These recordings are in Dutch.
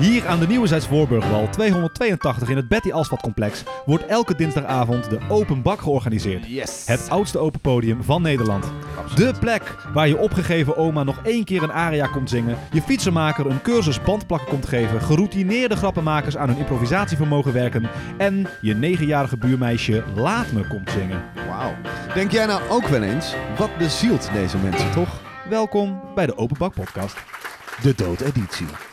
Hier aan de Nieuwe Voorburgwal 282 in het Betty Asphalt Complex wordt elke dinsdagavond de Open Bak georganiseerd. Yes. Het oudste open podium van Nederland. De plek waar je opgegeven oma nog één keer een aria komt zingen, je fietsenmaker een cursus bandplakken komt geven, geroutineerde grappenmakers aan hun improvisatievermogen werken en je negenjarige buurmeisje Laat Me komt zingen. Wauw. Denk jij nou ook wel eens, wat bezielt deze mensen toch? Welkom bij de Open Bak Podcast. De doodeditie.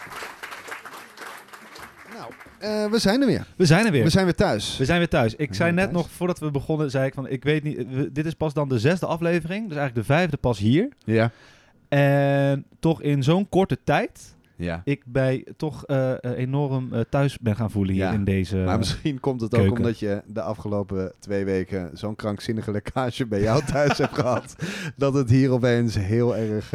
Eh, we zijn er weer. We zijn er weer. We zijn weer thuis. We zijn weer thuis. Ik We zei net thuis. nog, voordat we begonnen, zei ik van, ik weet niet, we- dit is pas dan de zesde aflevering, dus eigenlijk de vijfde pas hier. Ja. En toch in zo'n korte tijd, Ja. ik bij toch eh, eh, enorm thuis ben gaan voelen hier Ja, in deze... Maar misschien komt het ook keuken. omdat je de afgelopen twee weken zo'n krankzinnige lekkage bij jou thuis hebt gehad. Dat het hier opeens heel erg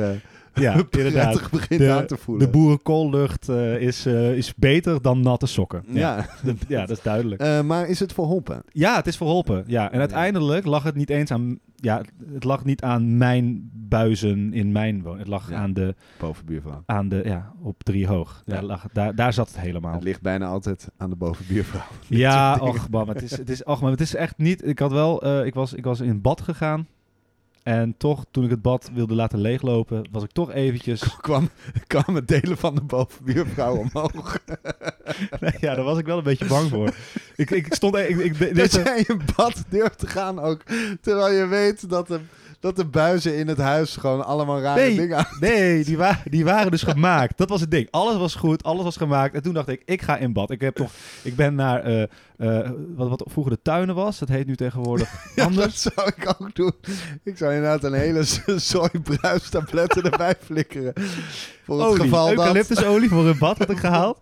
ja, inderdaad. begint De- aan te voelen. De boerenkoollucht eh, is, eh, is beter dan natte sokken. Ja, Dat- ja, dat is duidelijk. Eh, maar is het verholpen? Ja, het is verholpen. Ja, en uiteindelijk lag het niet eens aan... Ja, het lag niet aan mijn buizen in mijn woon. Het lag Ja. aan de, Bovenbuurvrouw. aan de... Ja, op drie hoog. Ja. Daar, lag, daar, daar zat het helemaal. Het ligt bijna altijd aan de bovenbuurvrouw. Ja, och, man, het is, het is, och, man, het is echt niet... Ik had wel... ik, was, ik was in bad gegaan. En toch, toen ik het bad wilde laten leeglopen, was ik toch eventjes... kwam, kwamen delen van de bovenbuurvrouw omhoog. ja, daar was ik wel een beetje bang voor. Ik, ik stond... Ik, ik, Dat deze, jij in bad durft te gaan ook. Terwijl je weet dat de, dat de buizen in het huis gewoon allemaal rare Nee. dingen aan. Nee, die, wa die waren dus gemaakt. Dat was het ding. Alles was goed, alles was gemaakt. En toen dacht ik, ik ga in bad. Ik, heb toch, ik ben naar eh, eh, wat, wat vroeger de tuinen was. Dat heet nu tegenwoordig Ja, anders. dat zou ik ook doen. Ik zou inderdaad een hele zooi bruistabletten erbij flikkeren. Voor het Olie, geval dat... eucalyptusolie voor een bad had ik gehaald.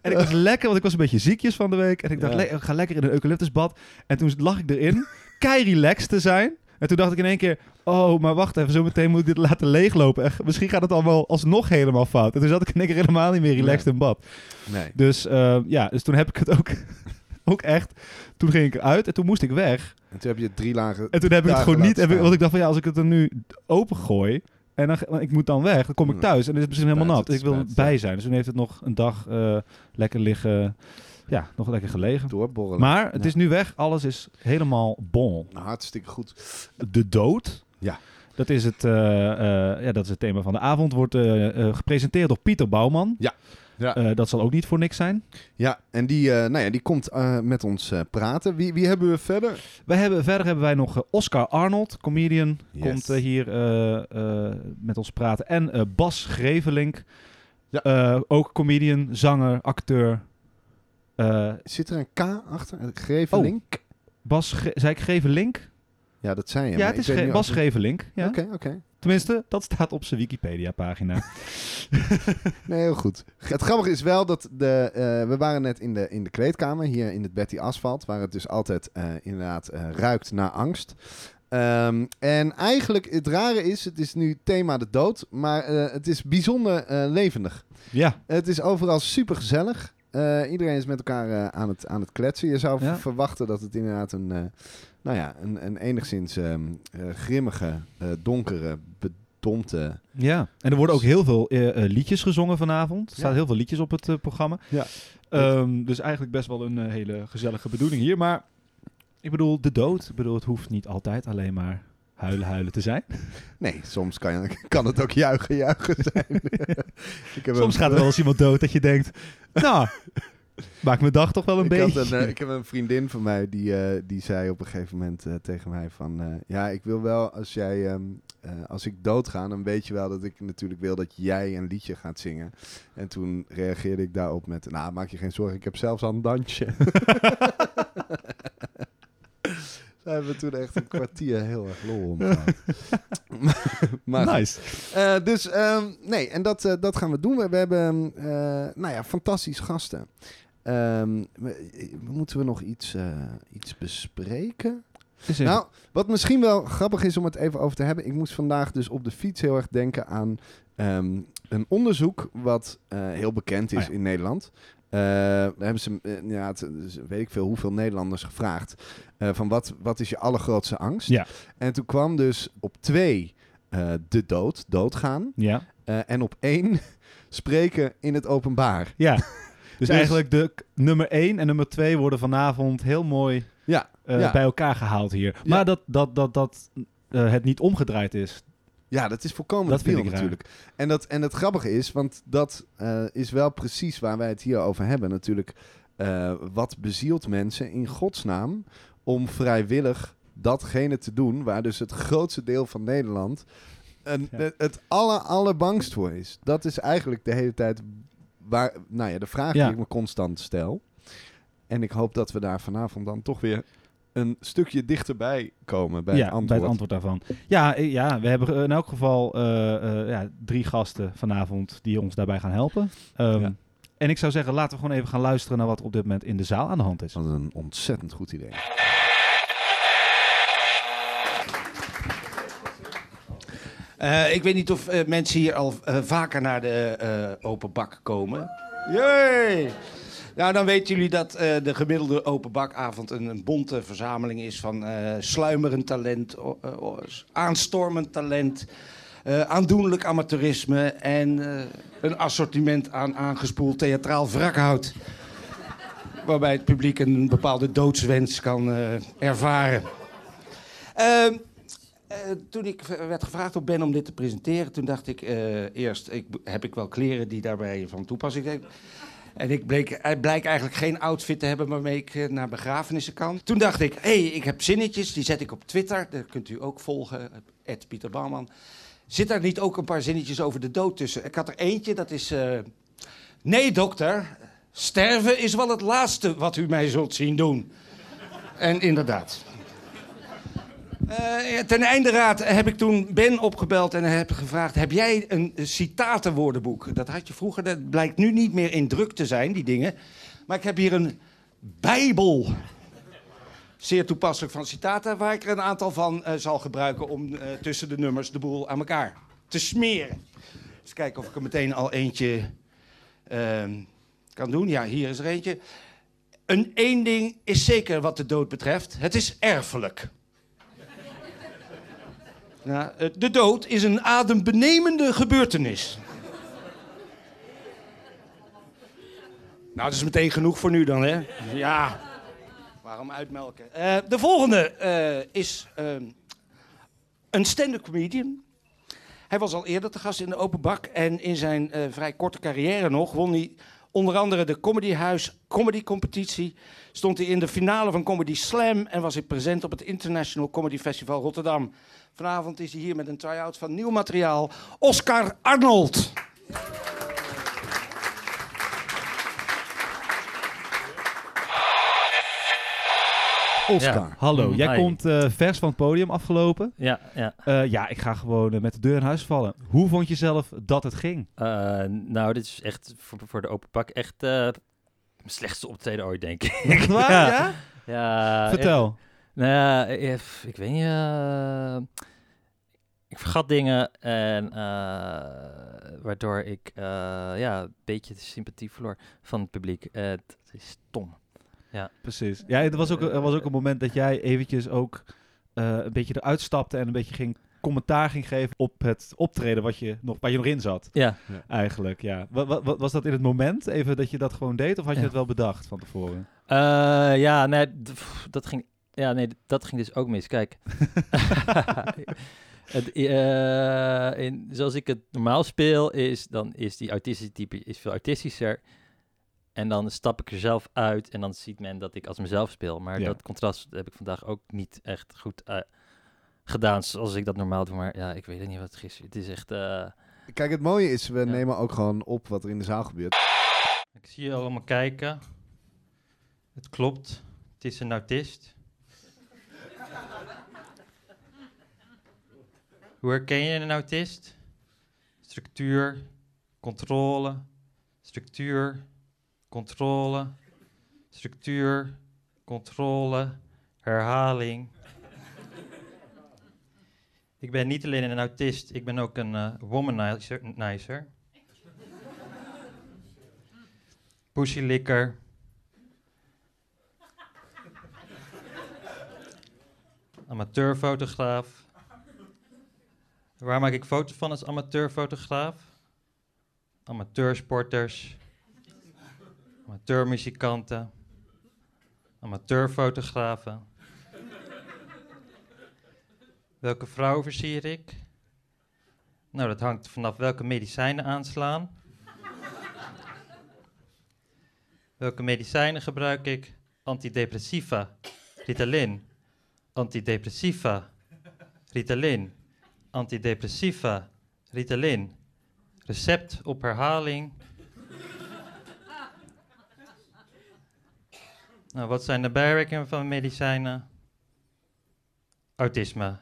En ik was lekker, want ik was een beetje ziekjes van de week. En ik dacht, Ja. le- ik ga lekker in een eucalyptusbad. En toen lag ik erin, kei relaxed te zijn. En toen dacht ik in één keer, oh, maar wacht even, zo meteen moet ik dit laten leeglopen. En misschien gaat het allemaal alsnog helemaal fout. En toen zat ik in één keer helemaal niet meer relaxed Ja. in bad. Nee. Dus eh, ja, dus toen heb ik het ook, ook echt. Toen ging ik eruit en toen moest ik weg. En toen heb je drie lagen... En toen heb ik het gewoon niet. Heb ik, want ik dacht van ja, als ik het er nu open gooi. En dan, ik moet dan weg, dan kom ik Ja. thuis en dan is het misschien helemaal nat. Dus ik wil bij zijn. Dus toen heeft het nog een dag eh, lekker liggen. Ja, nog lekker gelegen. Doorborrelen. Maar het Ja. is nu weg. Alles is helemaal bon. Nou, hartstikke goed. De dood. Ja. Dat is, het, eh, eh, ja, dat is het thema van de avond. Wordt eh, gepresenteerd door Pieter Bouwman. Ja. Ja. Dat zal ook niet voor niks zijn. Ja, en die, nou ja, die komt met ons praten. Wie, wie hebben we verder? Wij hebben, verder hebben wij nog Oscar Arnold, comedian, Yes. komt hier met ons praten. En Bas Grevelink, Ja. Ook comedian, zanger, acteur. Eh, Zit er een K achter? Grevelink? Bas, Gre- zei ik Grevelink? Ja, dat zei je. Ja, het is niet Bas Grevelink. Ja. Oké, oké. Tenminste, dat staat op zijn Wikipedia-pagina. Nee, heel goed. Het grappige is wel dat de, eh, we waren net in de, in de kleedkamer hier in het Betty Asphalt, waar het dus altijd eh, inderdaad ruikt naar angst. Ehm, en eigenlijk, het rare is, het is nu thema de dood, maar het is bijzonder levendig. ja, Het is overal super gezellig. Iedereen is met elkaar eh, aan, het, aan het kletsen. Je zou Ja. verwachten dat het inderdaad een, eh, nou ja, een, een enigszins eh, grimmige, eh, donkere, bedompte ja. En er worden ook heel veel eh, eh, liedjes gezongen vanavond. Er staan Ja. heel veel liedjes op het eh, programma. Ja. Ehm, dus eigenlijk best wel een eh, hele gezellige bedoeling hier. Maar ik bedoel, de dood. Ik bedoel, het hoeft niet altijd alleen maar huilen, huilen te zijn. Nee, soms kan, je, kan het ook juichen, juichen zijn. ik heb Soms een- gaat er wel eens iemand dood dat je denkt, nou, maakt mijn dag toch wel een ik, beetje. had een, eh, ik heb een vriendin van mij die, eh, die zei op een gegeven moment eh, tegen mij van... ja, ik wil wel als jij... ehm, eh, als ik doodga, dan weet je wel dat ik natuurlijk wil dat jij een liedje gaat zingen. En toen reageerde ik daarop met... Nou, maak je geen zorgen, ik heb zelfs al een dansje. Daar hebben we toen echt een kwartier heel erg lol om gehad. maar goed. nice. Eh, dus ehm, nee, en dat, eh, dat gaan we doen. We, we hebben, eh, nou ja, fantastische gasten. Ehm, we- moeten we nog iets, iets bespreken? Nou, wat misschien wel grappig is om het even over te hebben. Ik moest vandaag dus op de fiets heel erg denken aan ehm, een onderzoek wat heel bekend is Oh ja. in Nederland. Daar hebben ze, eh, ja, het, dus weet ik veel, hoeveel Nederlanders gevraagd. eh, van wat, wat is je allergrootste angst? Ja. En toen kwam dus op twee de dood, doodgaan. ja. En op één spreken in het openbaar. Ja. Dus, eigenlijk de nummer 1 en nummer 2 worden vanavond heel mooi Ja, ja. bij elkaar gehaald hier. Maar dat, dat, dat, dat het niet omgedraaid is. Ja, dat is volkomen Dat vind ik raar. natuurlijk. En, dat, en het grappige is, want dat eh, is wel precies waar wij het hier over hebben natuurlijk. eh, wat bezielt mensen in godsnaam om vrijwillig datgene te doen waar dus het grootste deel van Nederland een, Ja. het, het aller, allerbangst voor is. Dat is eigenlijk de hele tijd waar, nou ja, de vraag Ja. die ik me constant stel. En ik hoop dat we daar vanavond dan toch weer een stukje dichterbij komen bij ja, het antwoord. bij het antwoord daarvan. Ja, eh, ja, we hebben in elk geval eh, eh, ja, drie gasten vanavond die ons daarbij gaan helpen. Ehm, Ja. En ik zou zeggen, laten we gewoon even gaan luisteren naar wat er op dit moment in de zaal aan de hand is. Dat is een ontzettend goed idee. Eh, ik weet niet of mensen hier al eh, vaker naar de eh, open bak komen. Jee! Nou, dan weten jullie dat eh, de gemiddelde open bakavond een, een bonte verzameling is van eh, sluimerend talent, eh, aanstormend talent, aandoenlijk amateurisme en een assortiment aan aangespoeld theatraal wrakhout. Waarbij het publiek een bepaalde doodswens kan ervaren. Ehm, eh, toen ik werd gevraagd door Ben om dit te presenteren, toen dacht ik eerst, ik, heb ik wel kleren die daarbij van toepassing zijn? En ik bleek, eh, blijk eigenlijk geen outfit te hebben waarmee ik eh, naar begrafenissen kan. Toen dacht ik, hé, hey, ik heb zinnetjes, die zet ik op Twitter. Dat kunt u ook volgen, Ed Pieter Bouwman. Zit daar niet ook een paar zinnetjes over de dood tussen? Ik had er eentje, dat is... eh, nee, dokter, sterven is wel het laatste wat u mij zult zien doen. En inderdaad. Eh, ten einde raad heb ik toen Ben opgebeld en heb gevraagd... heb jij een citatenwoordenboek? Dat had je vroeger, dat blijkt nu niet meer in druk te zijn, die dingen. Maar ik heb hier een bijbel. Zeer toepasselijk van citaten... waar ik er een aantal van eh, zal gebruiken... om eh, tussen de nummers de boel aan elkaar te smeren. Eens kijken of ik er meteen al eentje ehm, kan doen. Ja, hier is er eentje. Een één ding is zeker wat de dood betreft. Het is erfelijk. Eh, de dood is een adembenemende gebeurtenis. Nou, dat is meteen genoeg voor nu dan, hè? Ja. Waarom uitmelken? Eh, de volgende eh, is ehm, een stand-up comedian. Hij was al eerder te gast in de Open Bak. En in zijn vrij korte carrière nog won hij onder andere de Comedy Huis Comedy Competitie. Stond hij in de finale van Comedy Slam. En was hij present op het International Comedy Festival Rotterdam. Vanavond is hij hier met een try-out van nieuw materiaal. Oscar Arnold. Oscar. Ja. Hallo, Mm, jij hi. komt eh, vers van het podium afgelopen. Ja, ja. Eh, ja, ik ga gewoon eh, met de deur in huis vallen. Hoe vond je zelf dat het ging? Eh, nou, dit is echt voor, voor de open pak echt eh, mijn slechtste optreden ooit, denk ik. Waar? Ja. Ja? ja, Vertel. echt. nou ja, ik weet niet. ik vergat dingen en eh, waardoor ik eh, ja, een beetje de sympathie verloor van het publiek. Eh, Het is stom. Precies. Ja, er was ook, er was ook een moment dat jij eventjes ook eh, een beetje eruit stapte en een beetje ging commentaar ging geven op het optreden wat je nog, waar je nog in zat. Ja, Eigenlijk, ja. Wa- wa- wa- was dat in het moment even dat je dat gewoon deed of had je Ja. het wel bedacht van tevoren? Eh, ja, nee, pff, dat ging, ja, nee, dat ging dus ook mis. Kijk, het, eh, in, zoals ik het normaal speel, is dan is die autistische type is veel autistischer. En dan stap ik er zelf uit en dan ziet men dat ik als mezelf speel. Maar Ja. dat contrast heb ik vandaag ook niet echt goed eh, gedaan zoals ik dat normaal doe. Maar ja, ik weet het niet wat het is. Het is echt... eh, Kijk, het mooie is, we Ja. nemen ook gewoon op wat er in de zaal gebeurt. Ik zie je allemaal kijken. Het klopt. Het is een autist. Hoe herken je een autist? Structuur, controle, structuur, controle, structuur, controle, herhaling. Ik ben niet alleen een autist, ik ben ook een eh, womanizer. Pussylikker. Amateurfotograaf. Waar maak ik foto's van als amateurfotograaf? Amateursporters. Amateurmuzikanten, amateurfotografen. Welke vrouw versier ik? Nou, dat hangt vanaf welke medicijnen aanslaan. welke medicijnen gebruik ik? Antidepressiva, Ritalin. Antidepressiva, Ritalin. Antidepressiva, Ritalin. Recept op herhaling. Nou, wat zijn de bijwerkingen van medicijnen? Autisme.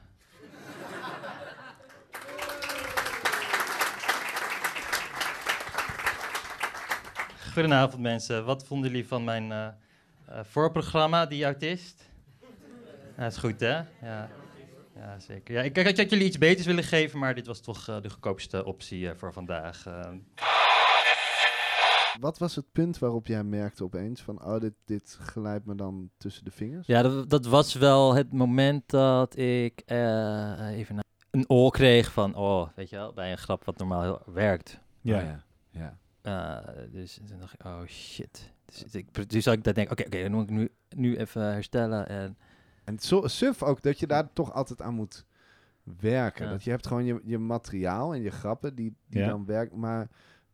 Goedenavond mensen. Wat vonden jullie van mijn uh, uh, voorprogramma, Die Autist? Dat is goed hè? Ja, ja zeker. Ja, ik had jullie iets beters willen geven, maar dit was toch uh, de goedkoopste optie voor vandaag. Wat was het punt waarop jij merkte opeens van, oh, dit, dit glijdt me dan tussen de vingers? Ja, dat, dat was wel het moment dat ik even een oor kreeg van, oh, weet je wel, bij een grap wat normaal heel werkt. Ja, oh, ja. ja. Uh, dus toen dacht ik, oh shit. Dus, ik, dus ik dat denk, oké, okay, oké, dan moet ik nu, nu even herstellen. En, en zo suf ook dat je daar toch altijd aan moet werken. Dat je hebt gewoon je, je materiaal en je grappen die, die ja. dan werkt. Maar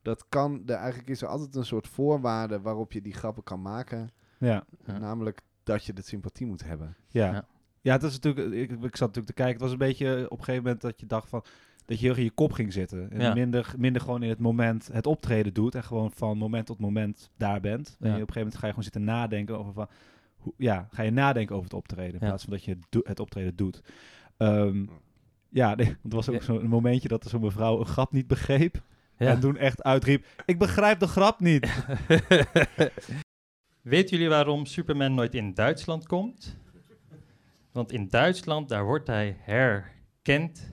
dat kan, de, eigenlijk is er altijd een soort voorwaarde waarop je die grappen kan maken. Ja. Namelijk dat je de sympathie moet hebben. Ja. ja. Ja, het is natuurlijk, ik, ik zat natuurlijk te kijken. Het was een beetje op een gegeven moment dat je dacht van dat je heel in je kop ging zitten. En minder, minder gewoon in het moment het optreden doet. En gewoon van moment tot moment daar bent. En je op een gegeven moment ga je gewoon zitten nadenken over van... Hoe, ja, ga je nadenken over het optreden. In plaats van dat je het optreden doet. Um, ja, nee, het was ook zo'n momentje dat er zo'n mevrouw een grap niet begreep. En toen echt uitriep, ik begrijp de grap niet. Weten jullie waarom Superman nooit in Duitsland komt? Want in Duitsland, daar wordt hij herkend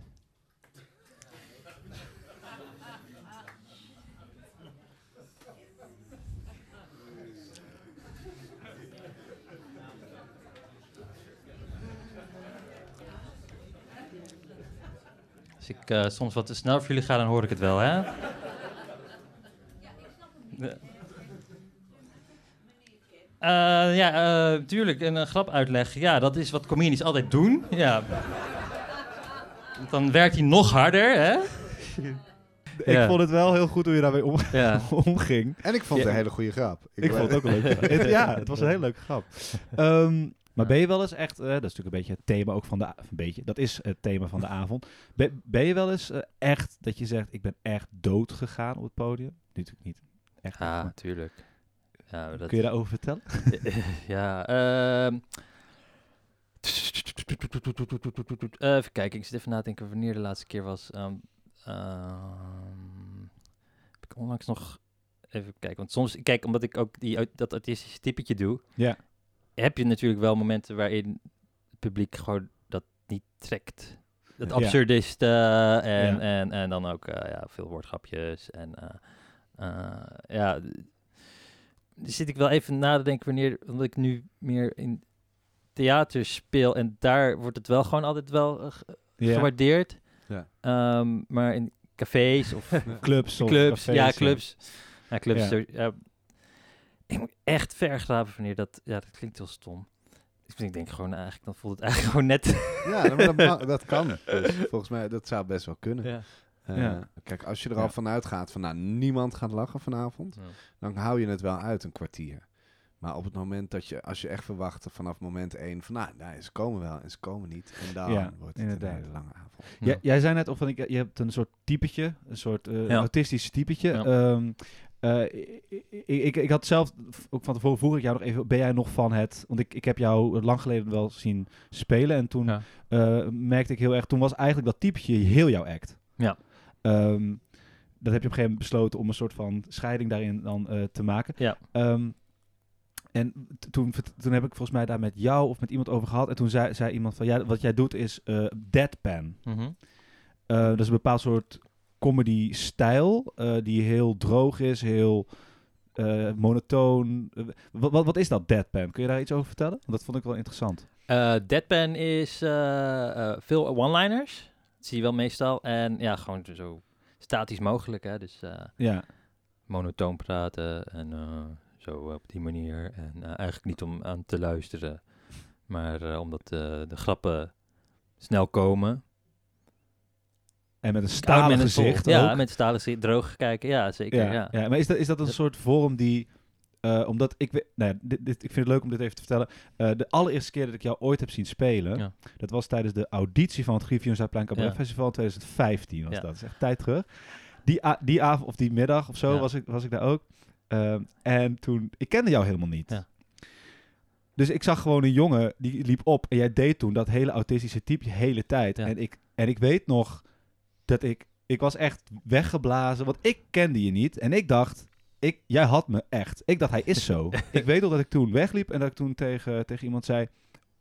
Als ik uh, soms wat te snel voor jullie ga, dan hoor ik het wel, hè? Uh, ja, uh, tuurlijk, een, een grap uitleggen. Ja, dat is wat comedians altijd doen. Ja. Dan werkt hij nog harder, hè? Ik vond het wel heel goed hoe je daarmee om, ja. omging. En ik vond het een hele goede grap. Ik, ik vond het ook een leuke grap. ja, het was een hele leuke grap. Um, maar ben je wel eens echt, uh, dat is natuurlijk een beetje het thema ook van de, een beetje, dat is het thema van de avond. Ben, ben je wel eens uh, echt dat je zegt, ik ben echt dood gegaan op het podium? Natuurlijk niet. Echt. Ja, natuurlijk. Ja, dat... Kun je daarover vertellen? ja, uh, even kijken, ik zit even na te denken wanneer de laatste keer was. Um, heb ik onlangs nog even kijken, want soms, kijk, omdat ik ook die, dat artistische typetje doe. Ja heb je natuurlijk wel momenten waarin het publiek gewoon dat niet trekt. Het absurdiste en, en, en dan ook uh, ja, veel woordgrapjes. En uh, ja, zit ik wel even na te denken wanneer, omdat ik nu meer in theater speel en daar wordt het wel gewoon altijd wel gewaardeerd. Ja. Um, maar in cafés of clubs, of clubs, cafés, ja, clubs. Ja, clubs. Ja ik moet echt vergraven wanneer dat... Ja, dat klinkt heel stom. Ik denk gewoon eigenlijk, dan voelt het eigenlijk gewoon net... Ja, dat, dat kan. Dus volgens mij, dat zou best wel kunnen. Ja. Uh, ja. Kijk, als je er al vanuit gaat van, nou, niemand gaat lachen vanavond, dan hou je het wel uit een kwartier. Maar op het moment dat je, als je echt verwacht vanaf moment één van, nou, nou ze komen wel en ze komen niet. En dan wordt het een hele lange avond. Ja. jij zei net, of van, je hebt een soort typetje, een soort uh, autistisch typetje. Um, uh, ik, ik, ik, had zelf, ook van tevoren vroeg ik jou nog even, ben jij nog van het, want ik, ik heb jou lang geleden wel zien spelen en toen uh, merkte ik heel erg, toen was eigenlijk dat typetje heel jouw act. Ja. Um, dat heb je op een gegeven moment besloten om een soort van scheiding daarin dan uh, te maken. Ja. Um, en toen, toen heb ik volgens mij daar met jou of met iemand over gehad. En toen zei, zei iemand van, ja, wat jij doet is deadpan. Mm -hmm. uh, dat is een bepaald soort comedy-stijl uh, die heel droog is, heel uh, monotoon. Uh, wat, wat is dat, deadpan? Kun je daar iets over vertellen? Dat vond ik wel interessant. deadpan is veel one-liners. Dat zie je wel meestal. En ja, gewoon zo statisch mogelijk. Hè? Dus ja. monotoon praten en zo op die manier. En eh, eigenlijk niet om aan te luisteren, maar eh, omdat eh, de grappen snel komen. En met een stalen met een gezicht Ja, ook. met stalen gezicht, droog kijken, ja, zeker. ja, Ja, ja. maar is dat, is dat een soort vorm die... eh, omdat ik, we- nou ja, dit, dit, ik vind het leuk om dit even te vertellen. Eh, de allereerste keer dat ik jou ooit heb zien spelen, Ja. dat was tijdens de auditie van het Griffioen Zuidplein Cabaret Ja. Festival in 2015 was Ja. dat. Dat is echt tijd terug. Die, die avond of die middag of zo Ja. was, ik, was ik daar ook. Ehm, en toen, ik kende jou helemaal niet. Ja. Dus ik zag gewoon een jongen die liep op en jij deed toen dat hele autistische type de hele tijd. Ja. En, ik, en ik weet nog dat ik, ik was echt weggeblazen, want ik kende je niet. En ik dacht, ik, jij had me echt. Ik dacht, hij is zo. ik weet nog dat ik toen wegliep en dat ik toen tegen, tegen iemand zei,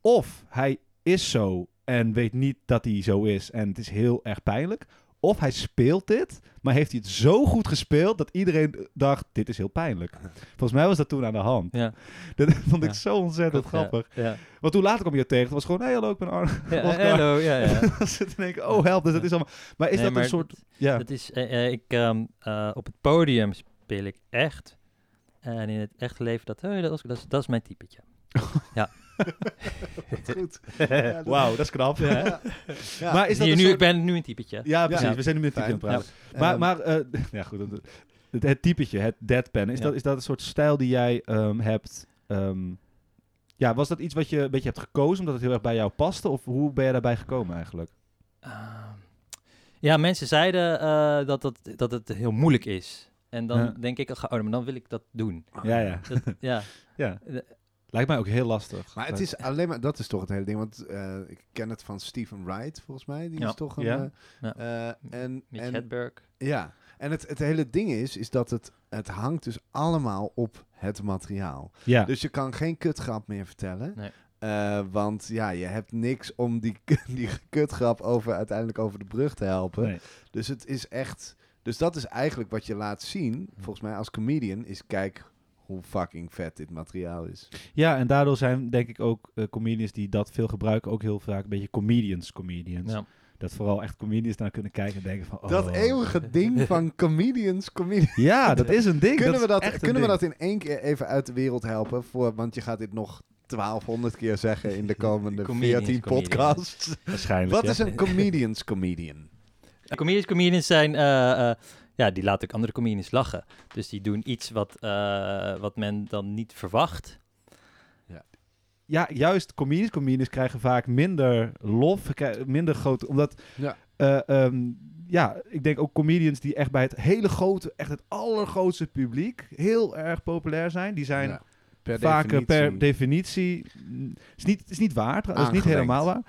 of hij is zo en weet niet dat hij zo is en het is heel erg pijnlijk. Of hij speelt dit, maar heeft hij het zo goed gespeeld dat iedereen dacht, dit is heel pijnlijk. Volgens mij was dat toen aan de hand. Ja. Dat vond ik Ja. zo ontzettend Klopt, grappig. Ja, Want toen later kwam je tegen. Het was gewoon, hey hallo, ik ben Arno. hallo, ja, ja. Dan zit ik oh help, dus dat is allemaal... Maar is Nee, dat maar een soort... Ja, Dat is, eh, eh, ik, ehm, eh, op het podium speel ik echt. En in het echte leven, dat, hey, dat, dat, is, dat is mijn typetje. ja. Goed. wauw, dat is knap. Ja. Ja. Maar is dat een nu, soort... ik ben nu een typetje. Ja, precies. Ja. We zijn nu met het type aan het praten. Maar, Ehm, maar eh, ja, goed. Het, het, het typetje, het deadpan, is, Ja. dat, is dat een soort stijl die jij ehm, hebt... ehm, ja, was dat iets wat je een beetje hebt gekozen omdat het heel erg bij jou paste? Of hoe ben je daarbij gekomen eigenlijk? Ehm, ja, mensen zeiden eh, dat, dat, dat het heel moeilijk is. En dan Ja. denk ik, oh, maar dan wil ik dat doen. Ja, ja. Dat, ja. ja. Lijkt mij ook heel lastig. Maar het is alleen maar, dat is toch het hele ding. Want eh, ik ken het van Stephen Wright, volgens mij. Die Ja. is toch een. Ja. eh, eh, en, Mitch en, Hedberg. ja, en het, het hele ding is, is dat het, het hangt dus allemaal op het materiaal. Ja. Dus je kan geen kutgrap meer vertellen. Nee. Eh, want ja, je hebt niks om die, die kutgrap over, uiteindelijk over de brug te helpen. Nee. Dus het is echt. Dus dat is eigenlijk wat je laat zien, volgens mij als comedian, is kijk hoe fucking vet dit materiaal is. Ja, en daardoor zijn denk ik ook eh, comedians die dat veel gebruiken ook heel vaak een beetje comedians comedians. Ja. Dat vooral echt comedians naar kunnen kijken en denken van... Oh. Dat eeuwige ding van comedians, comedians. Ja, dat is een ding. Kunnen, we dat, kunnen we ding. dat in één keer even uit de wereld helpen? Voor, want je gaat dit nog 1200 keer zeggen in de komende Comedians, 14 comedians. podcasts. Waarschijnlijk, Wat ja. is een comedians comedian? Comedians, comedians zijn, eh, eh, ja, die laten ook andere comedians lachen. Dus die doen iets wat, eh, wat men dan niet verwacht. Ja, juist comedians. Comedians krijgen vaak minder lof, krijgen minder groot... Omdat, Ja. eh, ehm, ja, ik denk ook comedians die echt bij het hele grote, echt het allergrootste publiek heel erg populair zijn. Die zijn Ja, per vaak eh, per definitie. is niet, is niet waar, trouw- is niet helemaal waar.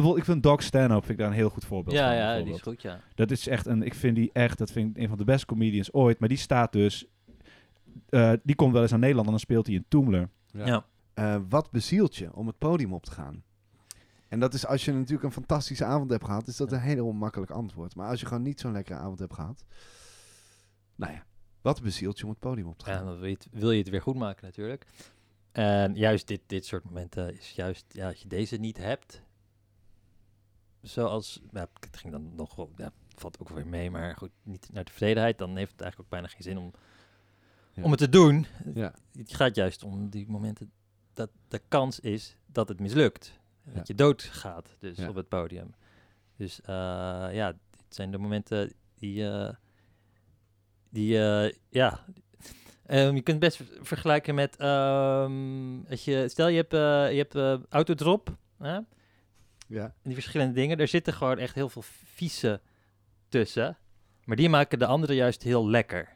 Maar ik vind Doc Stanhope vind ik daar een heel goed voorbeeld Ja, van. ja, die is goed, ja. Dat is echt een, ik vind die echt, dat vind ik een van de beste comedians ooit. Maar die staat dus, eh, die komt wel eens naar Nederland en dan speelt hij in Toemler. Ja. Ja. Eh, wat bezielt je om het podium op te gaan? En dat is als je natuurlijk een fantastische avond hebt gehad, is dat een heel onmakkelijk antwoord. Maar als je gewoon niet zo'n lekkere avond hebt gehad, nou ja, wat bezielt je om het podium op te Ja, gaan? dan wil je, het, wil je het weer goed maken natuurlijk. En juist dit, dit soort momenten is juist, ja, als je deze niet hebt, zoals, het ging dan nog wel, ja, valt ook weer mee, maar goed, niet naar tevredenheid, dan heeft het eigenlijk ook bijna geen zin om, Ja. om het te doen. Ja. Het gaat juist om die momenten dat de kans is dat het mislukt. Ja. Dat je doodgaat dus Ja. op het podium. Dus eh, ja, dit zijn de momenten die, eh, die eh, ja... Ehm, je kunt het best ver- vergelijken met, ehm, als je, stel je hebt, eh, je hebt eh, autodrop, hè? Ja. En die verschillende dingen, daar zitten gewoon echt heel veel vieze tussen. Maar die maken de andere juist heel lekker.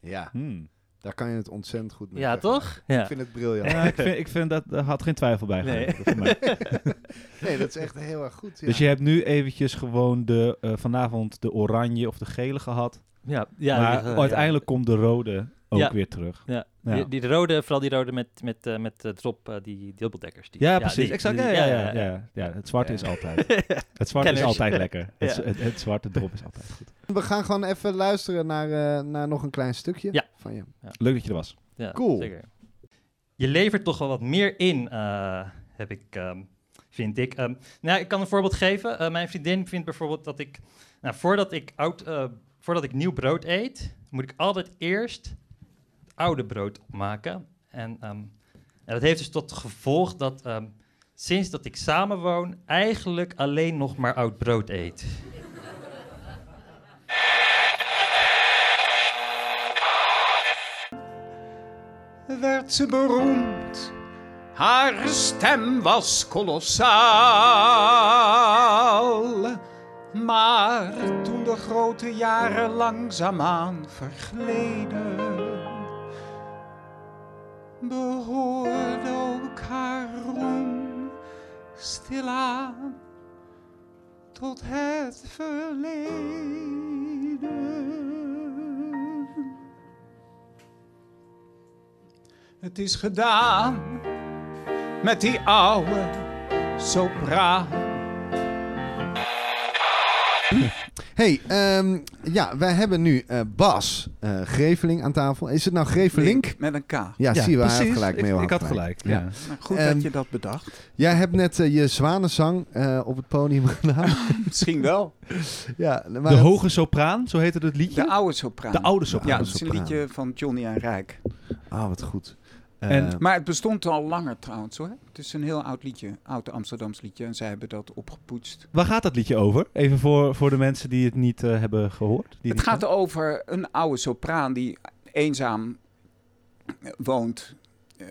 ja, Hmm. daar kan je het ontzettend goed mee Ja, toch? Ja. Ik vind het briljant. Ja, ik vind, ik vind dat, daar had geen twijfel bij. Nee. gelegen voor mij. Nee, dat is echt heel erg goed. Ja. Dus je hebt nu eventjes gewoon de, eh, vanavond de oranje of de gele gehad. Ja, ja, maar uiteindelijk komt de rode ook Ja. weer terug. Ja, Ja. Die, die rode, vooral die rode met, met, eh, met eh, drop, eh, die dubbeldekkers. Die, Ja, precies. die- exact. die- Ja, ja, ja, ja, ja. Het zwarte Ja. is altijd. Het zwarte is altijd lekker. Het, Ja. het, het zwarte drop is altijd goed. We gaan gewoon even luisteren naar, eh, naar nog een klein stukje Ja. van je. Leuk dat je er was. Ja, Cool. Zeker. Je levert toch wel wat meer in, eh, heb ik, ehm, vind ik. Ehm, nou, ik kan een voorbeeld geven. Eh, mijn vriendin vindt bijvoorbeeld dat ik, nou, voordat ik oud, eh, voordat ik nieuw brood eet, moet ik altijd eerst oude brood opmaken. En, ehm, en dat heeft dus tot gevolg dat ehm, sinds dat ik samenwoon, eigenlijk alleen nog maar oud brood eet. werd ze beroemd. Haar stem was kolossaal. Maar toen de grote jaren langzaamaan vergleden, behoorde ook haar roem stilaan tot het verleden. Het is gedaan met die oude sopraan. Hey, ehm, ja, wij hebben nu eh, Bas eh Greveling aan tafel. Is het nou Grevelink? Link met een K. Ja, zie je, wel, gelijk. Ik, ik had gelijk. Ja. Ja. Nou, Goed Ehm, dat je dat bedacht. Jij hebt net eh, je zwanenzang eh, op het podium gedaan. Misschien wel. ja, maar De het- hoge sopraan, zo heette het liedje. De oude sopraan. De oude sopraan. Ja, dat is een liedje van Johnny en Rijk. Ah, wat goed. Eh, En- Maar het bestond al langer trouwens hoor. Het is een heel oud liedje. Oud Amsterdams liedje. En zij hebben dat opgepoetst. Waar gaat dat liedje over? Even voor, voor de mensen die het niet eh, hebben gehoord. Die Het gaat over een oude sopraan die eenzaam eh, woont eh,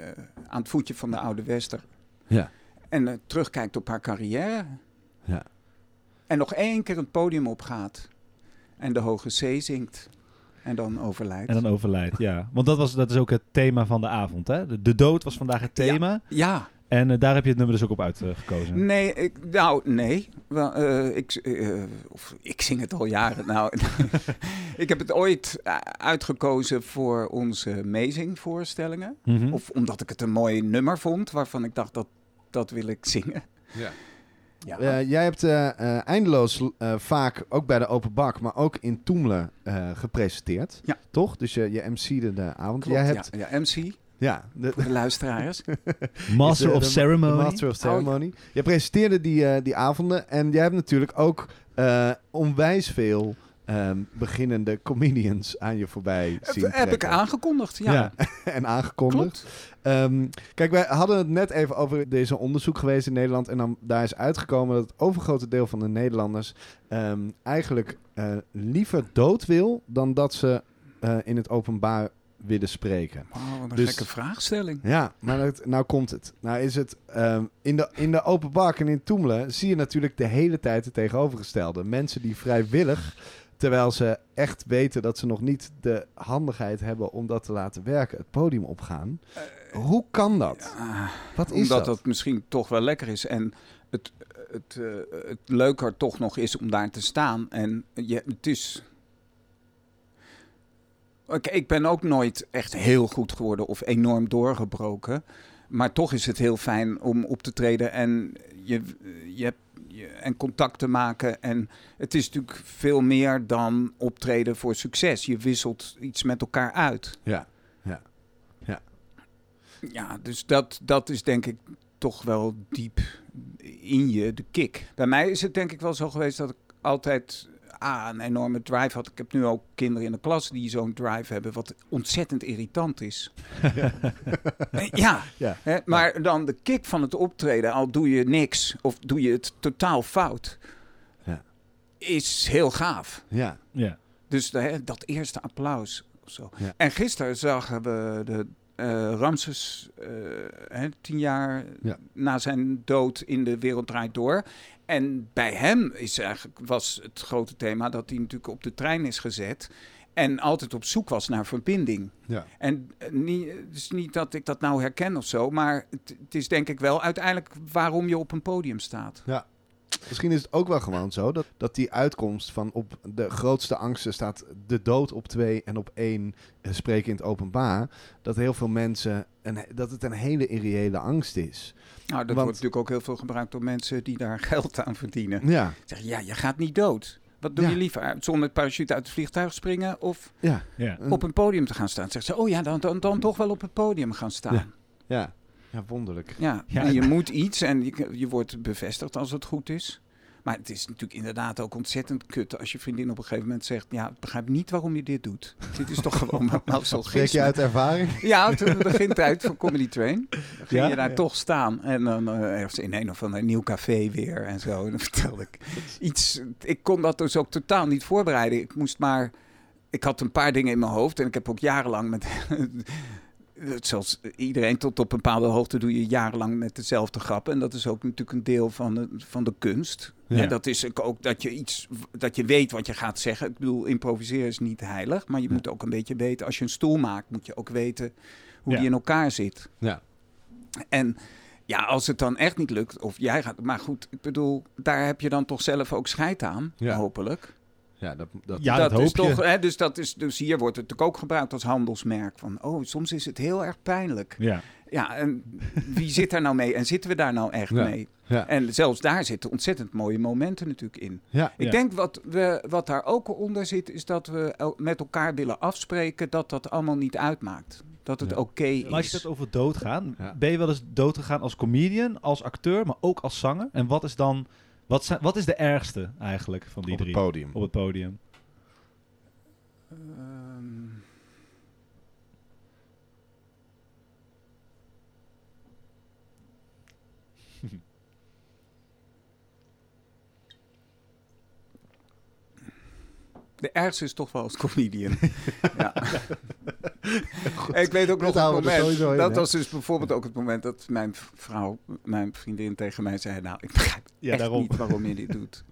aan het voetje van de Oude Wester. Ja. En eh, terugkijkt op haar carrière. Ja. En nog één keer het podium opgaat. En de Hoge Zee zingt. En dan overlijdt. En dan overlijdt, ja. Want dat, was, dat is ook het thema van de avond, hè? De, de dood was vandaag het thema. Ja, En eh, daar heb je het nummer dus ook op uitgekozen. nee, ik, nou nee. Wel, eh, ik, eh, of, ik zing het al jaren. Nou, ik heb het ooit uitgekozen voor onze Amazing-voorstellingen. Mhm. Of omdat ik het een mooi nummer vond, waarvan ik dacht dat dat wil ik zingen. Ja. Ja. Eh, jij hebt eh, eh, eindeloos eh, vaak, ook bij de Open Bak, maar ook in Toemelen eh, gepresenteerd. Ja. Toch? Dus je, je MC'de de avond. Klopt, jij hebt, ja, ja, MC, ja, de, luisteraars. Master of de Ceremony. Master of Ceremony. Je presenteerde die, eh, die avonden en jij hebt natuurlijk ook eh, onwijs veel ehm, beginnende comedians aan je voorbij zien heb ik trekken. aangekondigd, ja. Ja, en aangekondigd. Ehm, kijk, wij hadden het net even over deze onderzoek geweest in Nederland. En dan, daar is uitgekomen dat het overgrote deel van de Nederlanders ehm, eigenlijk eh, liever dood wil dan dat ze eh, in het openbaar willen spreken. Wauw, wat een Dus- gekke vraagstelling. Ja, maar nou komt het. Nou is het in, de, in de open bak en in Toemelen zie je natuurlijk de hele tijd het tegenovergestelde. Mensen die vrijwillig, terwijl ze echt weten dat ze nog niet de handigheid hebben om dat te laten werken, het podium opgaan. Hoe kan dat? Wat is omdat dat? dat misschien toch wel lekker is. En het, het, eh, het leuker toch nog is om daar te staan. En je, het is... Oké, ik ben ook nooit echt heel goed geworden of enorm doorgebroken. Maar toch is het heel fijn om op te treden en, je, je hebt, je, en contact te maken. En het is natuurlijk veel meer dan optreden voor succes. Je wisselt iets met elkaar uit. Ja. Ja, dus dat, dat is denk ik toch wel diep in je, de kick. Bij mij is het denk ik wel zo geweest dat ik altijd ah, een enorme drive had. Ik heb nu ook kinderen in de klas die zo'n drive hebben, wat ontzettend irritant is. Eh, ja, Ja. hè, maar dan de kick van het optreden, al doe je niks of doe je het totaal fout, Ja. is heel gaaf. Ja. Ja. Dus hè, dat eerste applaus of zo. Ja. En gisteren zagen we de eh, Ramses, eh, hè, tien jaar Ja. na zijn dood in de wereld draait door. En bij hem is eigenlijk, was het grote thema dat hij natuurlijk op de trein is gezet. En altijd op zoek was naar verbinding. Ja. En eh, niet, het is niet dat ik dat nou herken of zo, maar het, het is denk ik wel uiteindelijk waarom je op een podium staat. Misschien is het ook wel gewoon zo dat, dat die uitkomst van op de grootste angsten staat de dood op twee en op één eh, spreken in het openbaar. Dat heel veel mensen, een, dat het een hele irreële angst is. Nou, dat Want- wordt natuurlijk ook heel veel gebruikt door mensen die daar geld aan verdienen. Ja, Zeggen, ja, je gaat niet dood. Wat doe Ja. je liever? Zonder parachute uit het vliegtuig springen of ja, op een podium te gaan staan? Zeggen ze, oh ja, dan, dan, dan toch wel op het podium gaan staan. Ja. Ja, ja. ja wonderlijk. Ja. en je moet iets en je, je wordt bevestigd als het goed is. Maar het is natuurlijk inderdaad ook ontzettend kut als je vriendin op een gegeven moment zegt... ja, ik begrijp niet waarom je dit doet. dit is toch gewoon Spreek je masochisme. uit ervaring? Ja, toen de begintijd van Comedy Train ging Ja? je daar Ja. toch staan. En dan eh, ergens in een of ander nieuw café weer en zo. En dan vertelde ik iets. Ik kon dat dus ook totaal niet voorbereiden. Ik moest maar... Ik had een paar dingen in mijn hoofd. En ik heb ook jarenlang met... Zoals iedereen tot op een bepaalde hoogte doe je jarenlang met dezelfde grappen. En dat is ook natuurlijk een deel van de, van de kunst. Ja. En dat is ook dat je iets, dat je weet wat je gaat zeggen. Ik bedoel, improviseren is niet heilig, maar je moet ook een beetje weten. Als je een stoel maakt, moet je ook weten hoe Ja. die in elkaar zit. Ja. En ja, als het dan echt niet lukt, of jij gaat, maar goed, ik bedoel, daar heb je dan toch zelf ook scheid aan, Ja. hopelijk. Ja, dat, dat, Ja, dat, is hoop je. toch, hè, dus dat is, dus hier wordt het natuurlijk ook gebruikt als handelsmerk van, oh, soms is het heel erg pijnlijk. Ja. Ja, en wie zit daar nou mee? En zitten we daar nou echt Ja. mee? ja. En zelfs daar zitten ontzettend mooie momenten natuurlijk in. ja. Ik Ja. denk wat, we, wat daar ook onder zit, is dat we met elkaar willen afspreken dat dat allemaal niet uitmaakt. Dat het Ja. oké is. Maar als je het over doodgaan, Ja. ben je wel eens doodgegaan als comedian, als acteur, maar ook als zanger? En wat is dan, wat, zijn, wat is de ergste eigenlijk van die op het drie podium. op het podium? Ehm, De ergste is toch wel als comedian. ja. Ik weet ook nog Dat het moment. in, dat was dus bijvoorbeeld ook het moment dat mijn vrouw, mijn vriendin tegen mij zei: Nou, ik begrijp Ja, echt daarom. niet waarom je dit doet.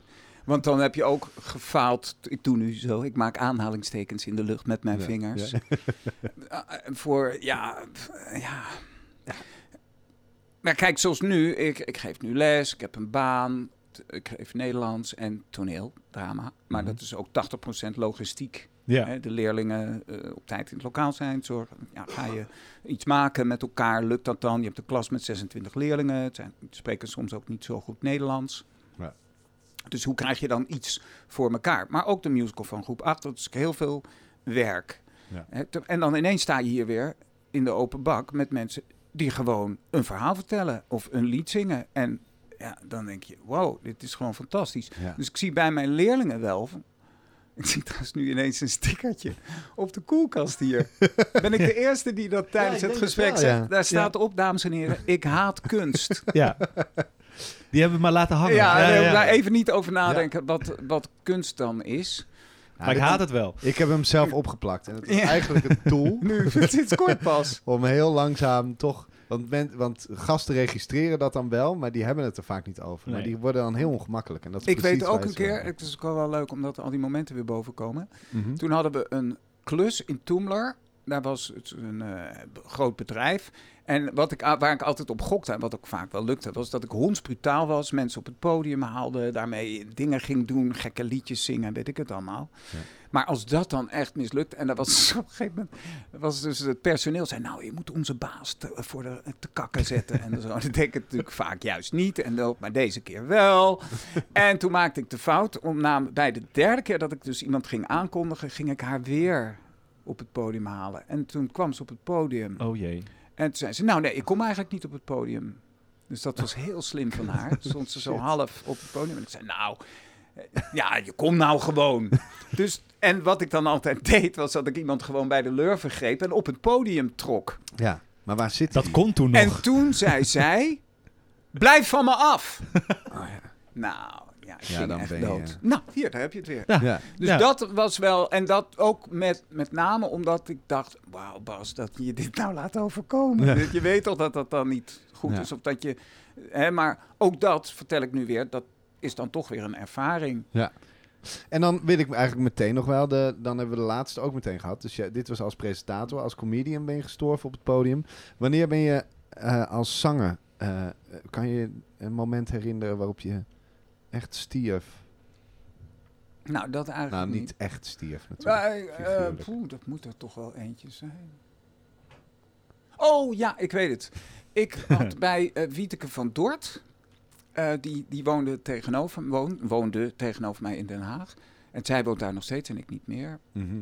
Want dan heb je ook gefaald. Ik doe nu zo. Ik maak aanhalingstekens in de lucht met mijn Ja, vingers. ja. Uh, voor, ja, ja. Maar kijk, zoals nu. Ik, ik geef nu les. Ik heb een baan. Ik geef Nederlands en toneel, drama. Maar Mhm. dat is ook 80% logistiek. Ja. Hè, de leerlingen eh, op tijd in het lokaal zijn. Zorgen, ja, ga je iets maken met elkaar? Lukt dat dan? Je hebt een klas met 26 leerlingen. Het zijn, spreken soms ook niet zo goed Nederlands. Ja. Dus hoe krijg je dan iets voor elkaar? Maar ook de musical van groep 8, dat is heel veel werk. Ja. Hè, te- En dan ineens sta je hier weer in de open bak met mensen die gewoon een verhaal vertellen of een lied zingen. En ja, dan denk je, wow, dit is gewoon fantastisch. Ja. Dus ik zie bij mijn leerlingen wel. van- Ik zie trouwens nu ineens een stickertje op de koelkast hier. Ben ik de eerste die dat tijdens het het gesprek wel, zegt? ja. Daar staat op, dames en heren, ik haat kunst. ja. Die hebben we maar laten hangen. Ja, ja, nee, ja. daar even niet over nadenken wat, wat kunst dan is. Maar ik haat het wel. Ik heb hem zelf opgeplakt. En het is Ja. eigenlijk een tool Nu, het is kort pas. om heel langzaam toch... Want, men, want gasten registreren dat dan wel, maar die hebben het er vaak niet over. Maar die worden dan heel ongemakkelijk. En dat is Ik weet ook een keer, het is ook wel leuk omdat al die momenten weer boven komen. Mhm. Toen hadden we een klus in Toemler. Daar was het een eh, groot bedrijf. En wat ik, waar ik altijd op gokte, en wat ook vaak wel lukte, was dat ik hondsbrutaal was. Mensen op het podium haalde, daarmee dingen ging doen, gekke liedjes zingen, weet ik het allemaal. Ja. Maar als dat dan echt mislukt, en dat was op een gegeven moment, was dus het personeel zei, nou, je moet onze baas te, voor de, te kakken zetten. en zo. Dat denk ik natuurlijk vaak juist niet, en dat, maar deze keer wel. en toen maakte ik de fout, om na, bij de derde keer dat ik dus iemand ging aankondigen, ging ik haar weer op het podium halen. En toen kwam ze op het podium. Oh jee. En toen zei ze, nou nee, ik kom eigenlijk niet op het podium. Dus dat was heel slim van haar. Toen stond ze zo half op het podium. En ik zei, nou, eh, ja, je komt nou gewoon. Dus, en wat ik dan altijd deed, was dat ik iemand gewoon bij de lurven greep en op het podium trok. Ja, maar waar zit Dat die? kon toen nog. En toen zei zij, blijf van me af. Oh, ja. Nou, ja, ik Ja, ging dan echt ben je- dood. Nou, hier, daar heb je het weer. Ja. Ja. Dus Ja. dat was wel, en dat ook met, met name omdat ik dacht, wauw Bas, dat je dit nou laat overkomen. Ja. Je weet toch dat dat dan niet goed Ja. is, of dat je, hè, maar ook dat, vertel ik nu weer, dat is dan toch weer een ervaring. En dan wil ik eigenlijk meteen nog wel, de, dan hebben we de laatste ook meteen gehad. Dus ja, dit was als presentator, als comedian ben je gestorven op het podium. Wanneer ben je eh, als zanger, eh, kan je een moment herinneren waarop je echt stierf? Nou, dat eigenlijk Nou, niet. niet echt stierf natuurlijk. Maar, eh, poeh, dat moet er toch wel eentje zijn. Oh ja, ik weet het. Ik had bij eh Wieteke van Dort, eh, die, die woonde, tegenover, woon, woonde tegenover mij in Den Haag. En zij woont daar nog steeds en ik niet meer. Mhm. eh,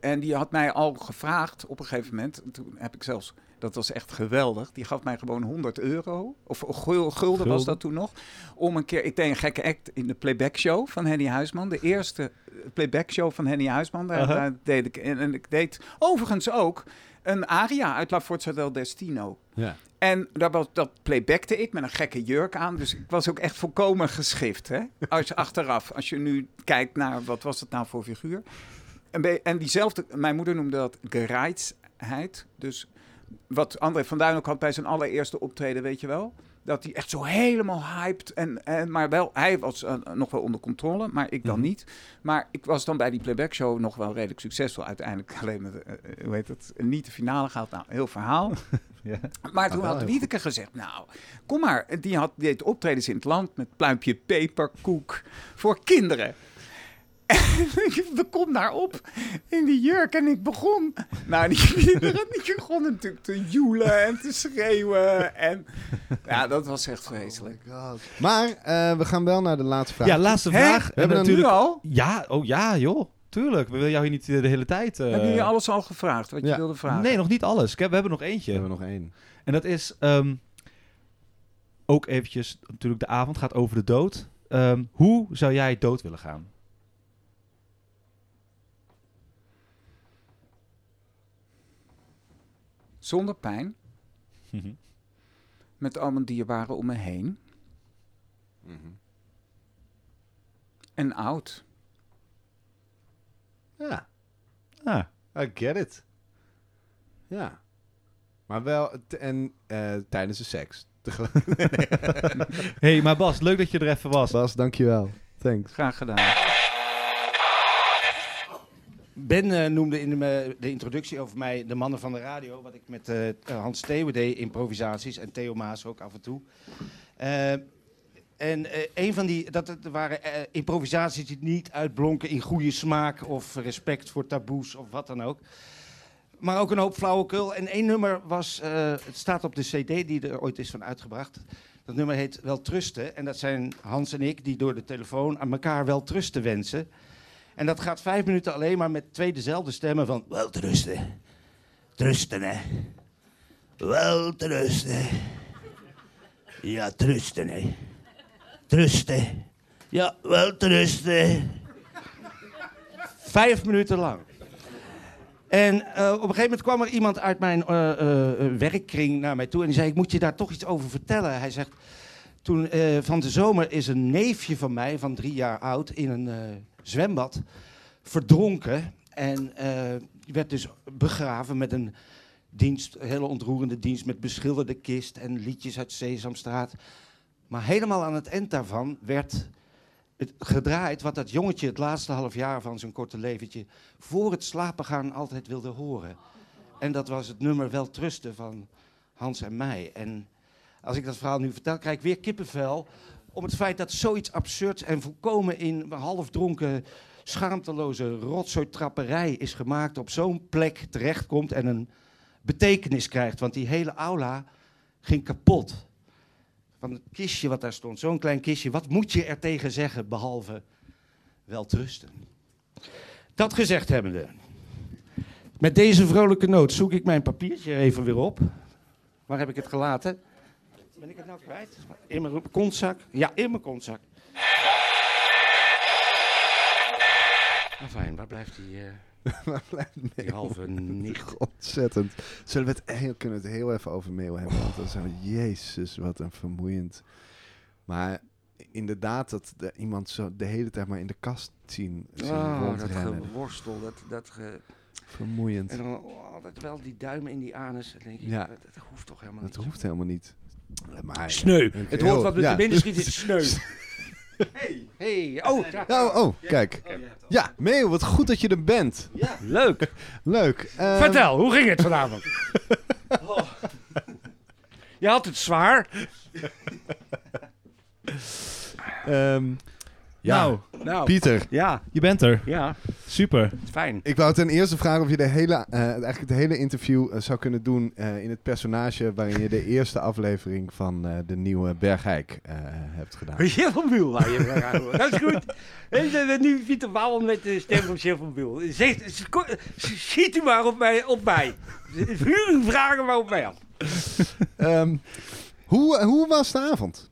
en die had mij al gevraagd op een gegeven moment. Toen heb ik zelfs, dat was echt geweldig. Die gaf mij gewoon 100 euro. Of gul- gulden, was dat toen nog. Om een keer, ik deed een gekke act in de playback show van Henny Huisman. De eerste eh, playback show van Henny Huisman. Daar, daar deed ik. En, en ik deed overigens ook een aria uit La Forza del Destino. Ja. En dat, was, dat playbackte ik met een gekke jurk aan. Dus ik was ook echt volkomen geschift. Hè? Als je achteraf, als je nu kijkt naar wat was het nou voor figuur. En, en diezelfde, mijn moeder noemde dat gereidheid. Dus wat André van Duin ook had bij zijn allereerste optreden, weet je wel. Dat hij echt zo helemaal hyped. En, en, maar wel, hij was eh, nog wel onder controle, maar ik dan Mhm. niet. Maar ik was dan bij die playback show nog wel redelijk succesvol. Uiteindelijk alleen met, eh, eh, hoe heet het, niet de finale gehaald. Nou, heel verhaal. Ja. Maar toen wel had Wiedeke gezegd, nou, kom maar. Die, had, deed optredens in het land met pluimpje peperkoek voor kinderen. En ik kom daar op in die jurk en ik begon... Nou, die kinderen die begonnen natuurlijk te joelen en te schreeuwen. En ja, dat was echt vreselijk. Maar eh, we gaan wel naar de laatste vraag. Ja, laatste Hè? vraag. We En hebben nu natuurlijk... al? Ja, oh ja, joh. Tuurlijk. We willen jou hier niet de hele tijd... eh, Hebben jullie alles al gevraagd wat je wilde vragen? Nee, nog niet alles. Heb- We hebben nog We eentje. hebben nog één. En dat is ehm, ook eventjes, natuurlijk de avond gaat over de dood. Ehm, hoe zou jij dood willen gaan? Zonder pijn, met al mijn dierbaren om me heen. En oud. Ja, Ah, I get it. Ja. Maar wel, t- en eh, tijdens de seks. Tegelijk- hey, maar Bas, leuk dat je er even was. Bas, dankjewel. Thanks. Graag gedaan. Ben eh, noemde in de, de introductie over mij de mannen van de radio, wat ik met eh, Hans Theeuwen deed, improvisaties, en Theo Maas ook af en toe. Eh, en eh, een van die, dat het waren eh, improvisaties die niet uitblonken in goede smaak of respect voor taboes of wat dan ook. Maar ook een hoop flauwekul. En één nummer was, eh, het staat op de cd die er ooit is van uitgebracht. Dat nummer heet Wel Trusten. En dat zijn Hans en ik die door de telefoon aan elkaar wel trusten wensen. En dat gaat vijf minuten alleen maar met twee dezelfde stemmen van... Wel trusten. Trusten, hè. Wel trusten. Ja, trusten, hè. Trusten. Ja, wel trusten. Vijf minuten lang. En eh, op een gegeven moment kwam er iemand uit mijn eh, werkkring naar mij toe... en die zei, ik moet je daar toch iets over vertellen. Hij zegt, toen van de zomer is een neefje van mij, van drie jaar oud... in een zwembad verdronken. En eh, werd dus begraven met een dienst, een hele ontroerende dienst... met beschilderde kist en liedjes uit Sesamstraat. Maar helemaal aan het eind daarvan werd het gedraaid... wat dat jongetje het laatste half jaar van zijn korte leventje... voor het slapen gaan altijd wilde horen. En dat was het nummer Wel Trusten van Hans en mij. En als ik dat verhaal nu vertel, krijg ik weer kippenvel... om het feit dat zoiets absurds en volkomen in halfdronken schaamteloze rotzooitrapperij is gemaakt, op zo'n plek terechtkomt en een betekenis krijgt. Want die hele aula ging kapot. Van het kistje wat daar stond, zo'n klein kistje. Wat moet je er tegen zeggen, behalve wel trusten? Dat gezegd hebbende, met deze vrolijke noot zoek ik mijn papiertje er even weer op. Waar heb ik het gelaten? Ben ik het nou kwijt? In mijn kontzak? Ja, in mijn kontzak. Fijn, waar blijft die, eh, Waar blijft die halve nicht? Ontzettend. Zullen we het heel, kunnen we het heel even over Meo hebben? Want dat is zo, jezus, wat een vermoeiend. Maar inderdaad, dat de, iemand zo de hele tijd maar in de kast zien, zien Oh, dat rondrennen. geworstel, dat, dat ge... Vermoeiend. En dan altijd wel die duimen in die anus. Dan denk ik, Ja. dat, dat hoeft toch helemaal Dat niet. hoeft helemaal niet. Maar, Sneu. Het hoort wat met ja. de binnen schiet is sneu. Hey, hey, oh, ja. Oh, oh, kijk. Ja, Meo, wat goed dat je er bent. Leuk. Leuk. Ehm, Vertel, hoe ging het vanavond? Je had het zwaar. ehm, Ja. Nou, Nou, Pieter, ja, je bent er. ja, Super. fijn. ik wou ten eerste vragen of je de hele, eh, eigenlijk het hele interview eh, zou kunnen doen eh, in het personage waarin je de eerste aflevering van eh, de nieuwe Bergijk eh, hebt gedaan. Buul, waar je. Dat is goed. En nu Pieter Bouwel met de stem van sco- schiet u maar op mij. Op mij. Vuur uw vragen maar op mij af. Ehm, hoe, hoe was de avond?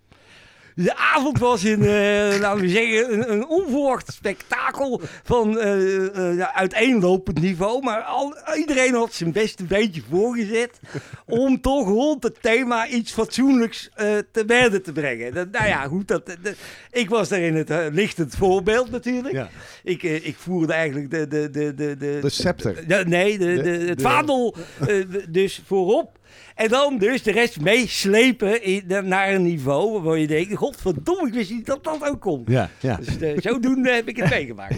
De avond was een, eh, laten we zeggen, een, een onverwacht spektakel van eh, eh, ja, uiteenlopend niveau. Maar al, iedereen had zijn beste beetje voorgezet om toch rond het thema iets fatsoenlijks te berden te brengen. Dat, nou ja, goed, dat, dat- ik was daarin het lichtend voorbeeld natuurlijk. Ja. Ik, ik voerde eigenlijk de... de, de, de, de, De scepter. nee, de, de, De- het de- vaandel de- dus voorop. En dan dus de rest meeslepen in- naar een niveau waar je denkt... Godverdomme, ik wist niet dat dat ook kon. Ja, ja. Dus eh, zodoende heb ik het meegemaakt.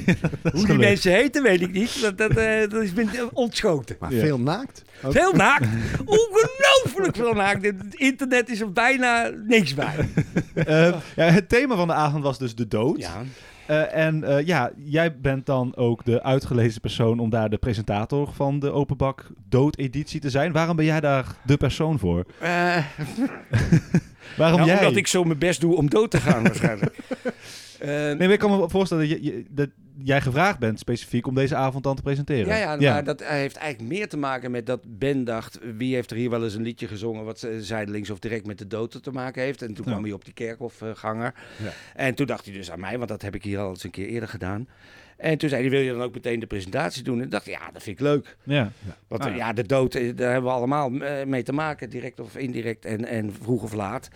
Hoe die mensen heten, weet ik niet. Dat, dat, eh, dat is ontschoten. Maar Ja. veel naakt? Ook- Veel naakt. Ongelooflijk veel naakt. Het internet is er bijna niks bij. Eh, ja, het thema van de avond was dus de dood. Ja. Eh, en eh, ja, jij bent dan ook de uitgelezen persoon om daar de presentator van de Openbak Dood-editie te zijn. Waarom ben jij daar de persoon voor? Eh, Waarom nou, jij? omdat ik zo mijn best doe om dood te gaan waarschijnlijk. Nee, maar ik kan me voorstellen dat, je, je- dat jij gevraagd bent specifiek om deze avond dan te presenteren. Ja, ja, maar dat heeft eigenlijk meer te maken met dat Ben dacht... wie heeft er hier wel eens een liedje gezongen... wat zijdelings of direct met de dood te maken heeft. En toen kwam hij op die kerkhofganger. Ja. En toen dacht hij dus aan mij, want dat heb ik hier al eens een keer eerder gedaan. En toen zei hij, wil je dan ook meteen de presentatie doen? En ik dacht, ja, dat vind ik leuk. Ja. Want Ah, ja. de dood, eh, daar hebben we allemaal eh, mee te maken, direct of indirect en, en vroeg of laat.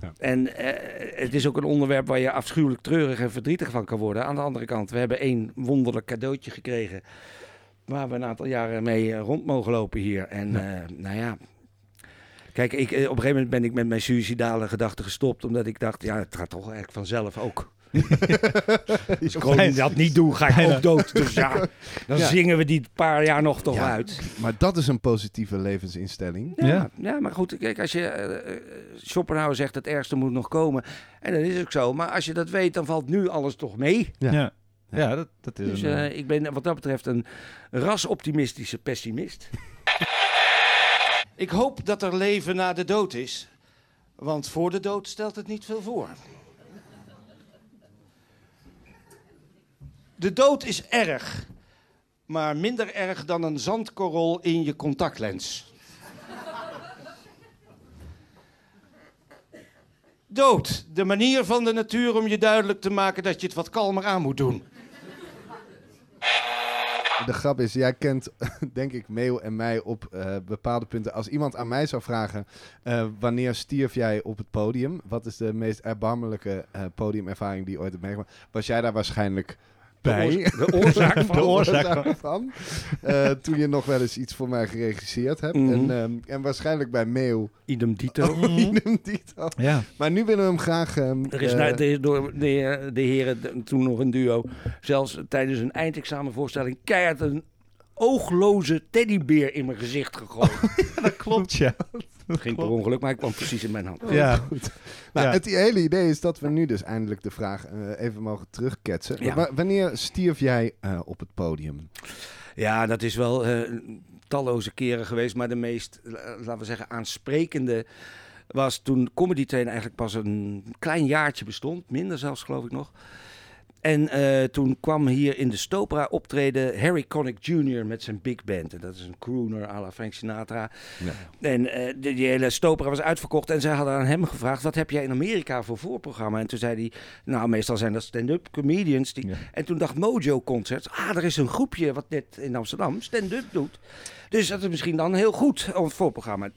Ja. En eh, het is ook een onderwerp waar je afschuwelijk treurig en verdrietig van kan worden. Aan de andere kant, we hebben één wonderlijk cadeautje gekregen waar we een aantal jaren mee rond mogen lopen hier. En nou ja, kijk, ik, op een gegeven moment ben ik met mijn suïcidale gedachten gestopt, omdat ik dacht, ja, het gaat toch eigenlijk vanzelf ook. Als ik dat niet doe, ga ik ook dood. Dus ja, dan Ja. zingen we die paar jaar nog toch Ja. uit. Maar dat is een positieve levensinstelling. Ja, Ja. ja. maar goed, kijk, als je eh, eh, Schopenhauer zegt het ergste moet nog komen. En dat is ook zo. Maar als je dat weet, dan valt nu alles toch mee. Ja. Ja. Ja, dat, dat is Dus een... eh, ik ben wat dat betreft een rasoptimistische pessimist. ik hoop dat er leven na de dood is. Want voor de dood stelt het niet veel voor. De dood is erg. Maar minder erg dan een zandkorrel in je contactlens. Dood, de manier van de natuur om je duidelijk te maken dat je het wat kalmer aan moet doen. De grap is, jij kent, denk ik, Meo en mij op eh, bepaalde punten. Als iemand aan mij zou vragen, eh, wanneer stierf jij op het podium? Wat is de meest erbarmelijke eh, podiumervaring die ooit hebt meegemaakt? Was jij daar waarschijnlijk bij? De oorzaak van. De oorzaak van. Eh, toen je nog wel eens iets voor mij geregisseerd hebt. Mhm. en, ehm, en waarschijnlijk bij Meo. Idem dito. idem dito. ja. Maar nu willen we hem graag... ehm, Er is eh, na- er is door de, de heren de- toen nog een duo, zelfs tijdens een eindexamenvoorstelling, keihard een oogloze teddybeer in mijn gezicht gegooid. dat klopt, ja. Het ging per ongeluk, maar hij kwam precies in mijn hand. Ja. Nou, Ja. Het hele idee is dat we nu dus eindelijk de vraag eh, even mogen terugketsen. Ja. Wanneer stierf jij eh, op het podium? Ja, dat is wel eh, talloze keren geweest, maar de meest, laten we zeggen, aansprekende was toen Comedy Train eigenlijk pas een klein jaartje bestond, minder zelfs geloof ik nog. En eh, toen kwam hier in de Stopera optreden Harry Connick Jr. met zijn big band. En dat is een crooner à la Frank Sinatra. En eh, die, die hele Stopera was uitverkocht. En zij hadden aan hem gevraagd, wat heb jij in Amerika voor voorprogramma? En toen zei hij, nou meestal zijn dat stand-up comedians. Die... Ja. En toen dacht Mojo Concert, ah er is een groepje wat net in Amsterdam stand-up doet. Dus dat is misschien dan heel goed om het voorprogramma.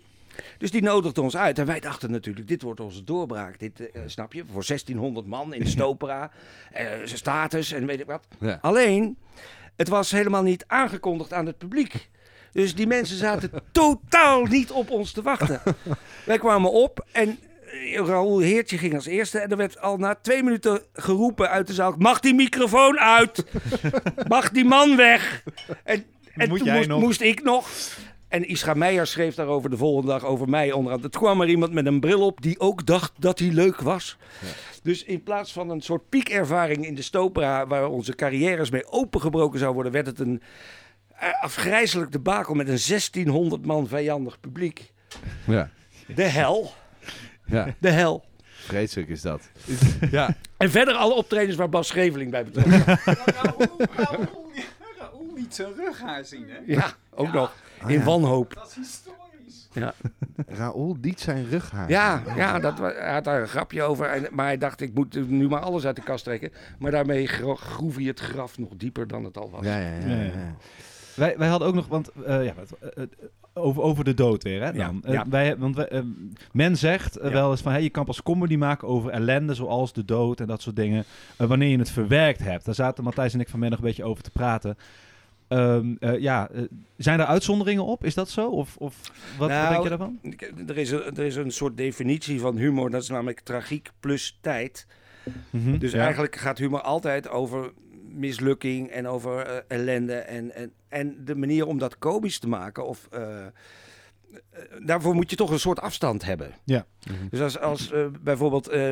Dus die nodigde ons uit. En wij dachten natuurlijk, dit wordt onze doorbraak. Dit, eh, snap je? Voor 1600 man in de Stopera. eh, status en weet ik wat. Ja. Alleen, het was helemaal niet aangekondigd aan het publiek. Dus die mensen zaten totaal niet op ons te wachten. Wij kwamen op en eh, Raoul Heertje ging als eerste. En er werd al na twee minuten geroepen uit de zaal... Mag die microfoon uit? Mag die man weg? En, en Moet toen moest, nog? moest ik nog. En Isra Meijer schreef daarover de volgende dag over mij onderaan. Het kwam er iemand met een bril op die ook dacht dat hij leuk was. Ja. Dus in plaats van een soort piekervaring in de stopera... waar onze carrières mee opengebroken zou worden... werd het een eh, afgrijzelijk debakel met een 1600 man vijandig publiek. Ja. De hel. ja, De hel. vreselijk is dat. ja, En verder alle optredens waar Bas Scheveling bij betrokken was. Raoul niet zijn rughaar zien, hè? Ja, ook nog. Ah, In ja. wanhoop. Dat is historisch. Ja, Raoul liet zijn rughaar. ja, ja dat, hij had daar een grapje over. En, maar hij dacht, ik moet nu maar alles uit de kast trekken. Maar daarmee gro- groef hij het graf nog dieper dan het al was. Ja, ja, ja. Ja, ja, ja. Wij, wij hadden ook nog, want eh, ja, eh, eh, over, over de dood weer, hè? Ja, Dan. Eh, ja. wij, want wij, eh, men zegt eh, Ja. wel eens van, hey, je kan pas comedy maken over ellende zoals de dood en dat soort dingen, eh, wanneer je het verwerkt hebt. Daar zaten Matthijs en ik van mij nog een beetje over te praten. Ehm, eh, ja, eh, zijn er uitzonderingen op? Is dat zo? Of, of wat, wat Nou, denk je daarvan? Er is, een, er is een soort definitie van humor. Dat is namelijk tragiek plus tijd. Mhm, Dus ja. eigenlijk gaat humor altijd over mislukking en over eh, ellende. En, en, en de manier om dat komisch te maken. Of, daarvoor moet je toch een soort afstand hebben. Ja. Dus als, als bijvoorbeeld. eh,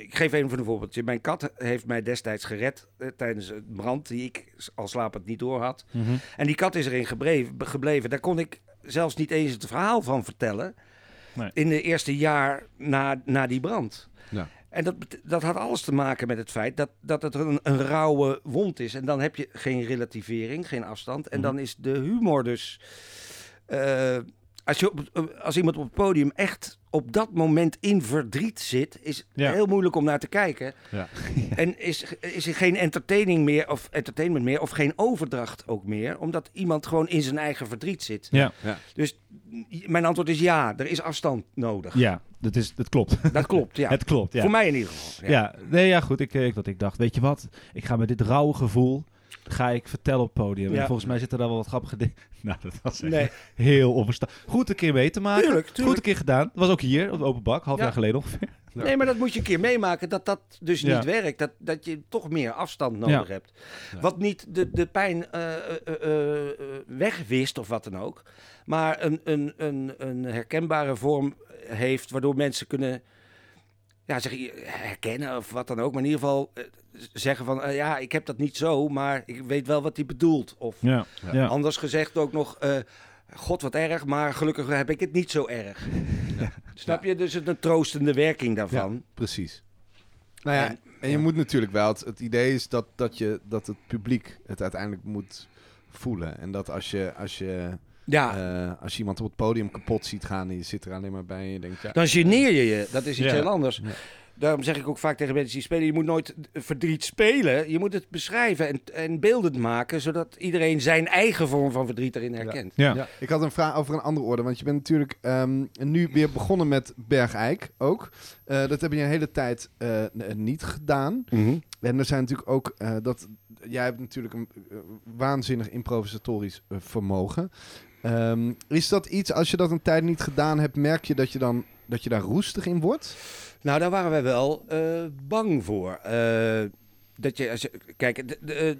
ik geef even een voorbeeldje. Mijn kat heeft mij destijds gered eh, tijdens een brand die ik al slapend niet door had. Mhm. En die kat is erin gebleven. gebleven. Daar kon ik zelfs niet eens het verhaal van vertellen. Nee. In de eerste jaar na, na die brand. Ja. En dat, dat had alles te maken met het feit dat, dat het een, een rauwe wond is. En dan heb je geen relativering, geen afstand. En Mhm. dan is de humor dus... eh, als, je op, als iemand op het podium echt op dat moment in verdriet zit... is het Ja. heel moeilijk om naar te kijken. Ja. En is, is er geen entertaining meer of entertainment meer... of geen overdracht ook meer... omdat iemand gewoon in zijn eigen verdriet zit. Ja, Dus mijn antwoord is ja, er is afstand nodig. ja dat, is, dat klopt. Dat klopt, ja. Het klopt, ja. Voor mij in ieder geval. Ja. nee, ja, goed. Ik, ik, dat ik dacht, weet je wat? Ik ga met dit rauwe gevoel, ga ik vertellen op het podium. Ja. En volgens mij zitten daar wel wat grappige dingen. Nou, dat was echt Nee, heel onverstandig. Goed een keer mee te maken. tuurlijk, Goed tuurlijk. een keer gedaan. Dat was ook hier, op de open bak, half Ja. jaar geleden ongeveer. Ja. Nee, maar dat moet je een keer meemaken dat dat dus niet werkt. Dat, dat je toch meer afstand nodig hebt. Wat niet de, de pijn eh, eh, eh, wegwist of wat dan ook. Maar een, een, een, een herkenbare vorm heeft waardoor mensen kunnen ja, zeg, je, herkennen of wat dan ook. Maar in ieder geval eh, zeggen van eh, ja, ik heb dat niet zo, maar ik weet wel wat hij bedoelt. Of Ja. Anders gezegd ook nog, eh, god wat erg, maar gelukkig heb ik het niet zo erg. Snap je? Dus het een troostende werking daarvan. Precies. Nou ja, En- en je ja. moet natuurlijk wel... Het, het idee is dat, dat, je, dat het publiek het uiteindelijk moet voelen. En dat als je, als je, Ja, eh, als je iemand op het podium kapot ziet gaan... en je zit er alleen maar bij en je denkt... Ja, dan geneer je je. Dat is iets Ja. heel anders. Ja. Daarom zeg ik ook vaak tegen mensen die spelen, je moet nooit verdriet spelen. Je moet het beschrijven en, en beeldend maken, zodat iedereen zijn eigen vorm van verdriet erin herkent. Ja. Ja, ik had een vraag over een andere orde. Want je bent natuurlijk ehm, nu weer begonnen met Bergijk ook. Eh, dat heb je een hele tijd eh, niet gedaan. En er zijn natuurlijk ook eh, dat. Jij hebt natuurlijk een eh, waanzinnig improvisatorisch eh, vermogen. Ehm, is dat iets, als je dat een tijd niet gedaan hebt, merk je dat je dan dat je daar roestig in wordt? Nou, daar waren wij wel eh, bang voor. Dat je, als kijk, de,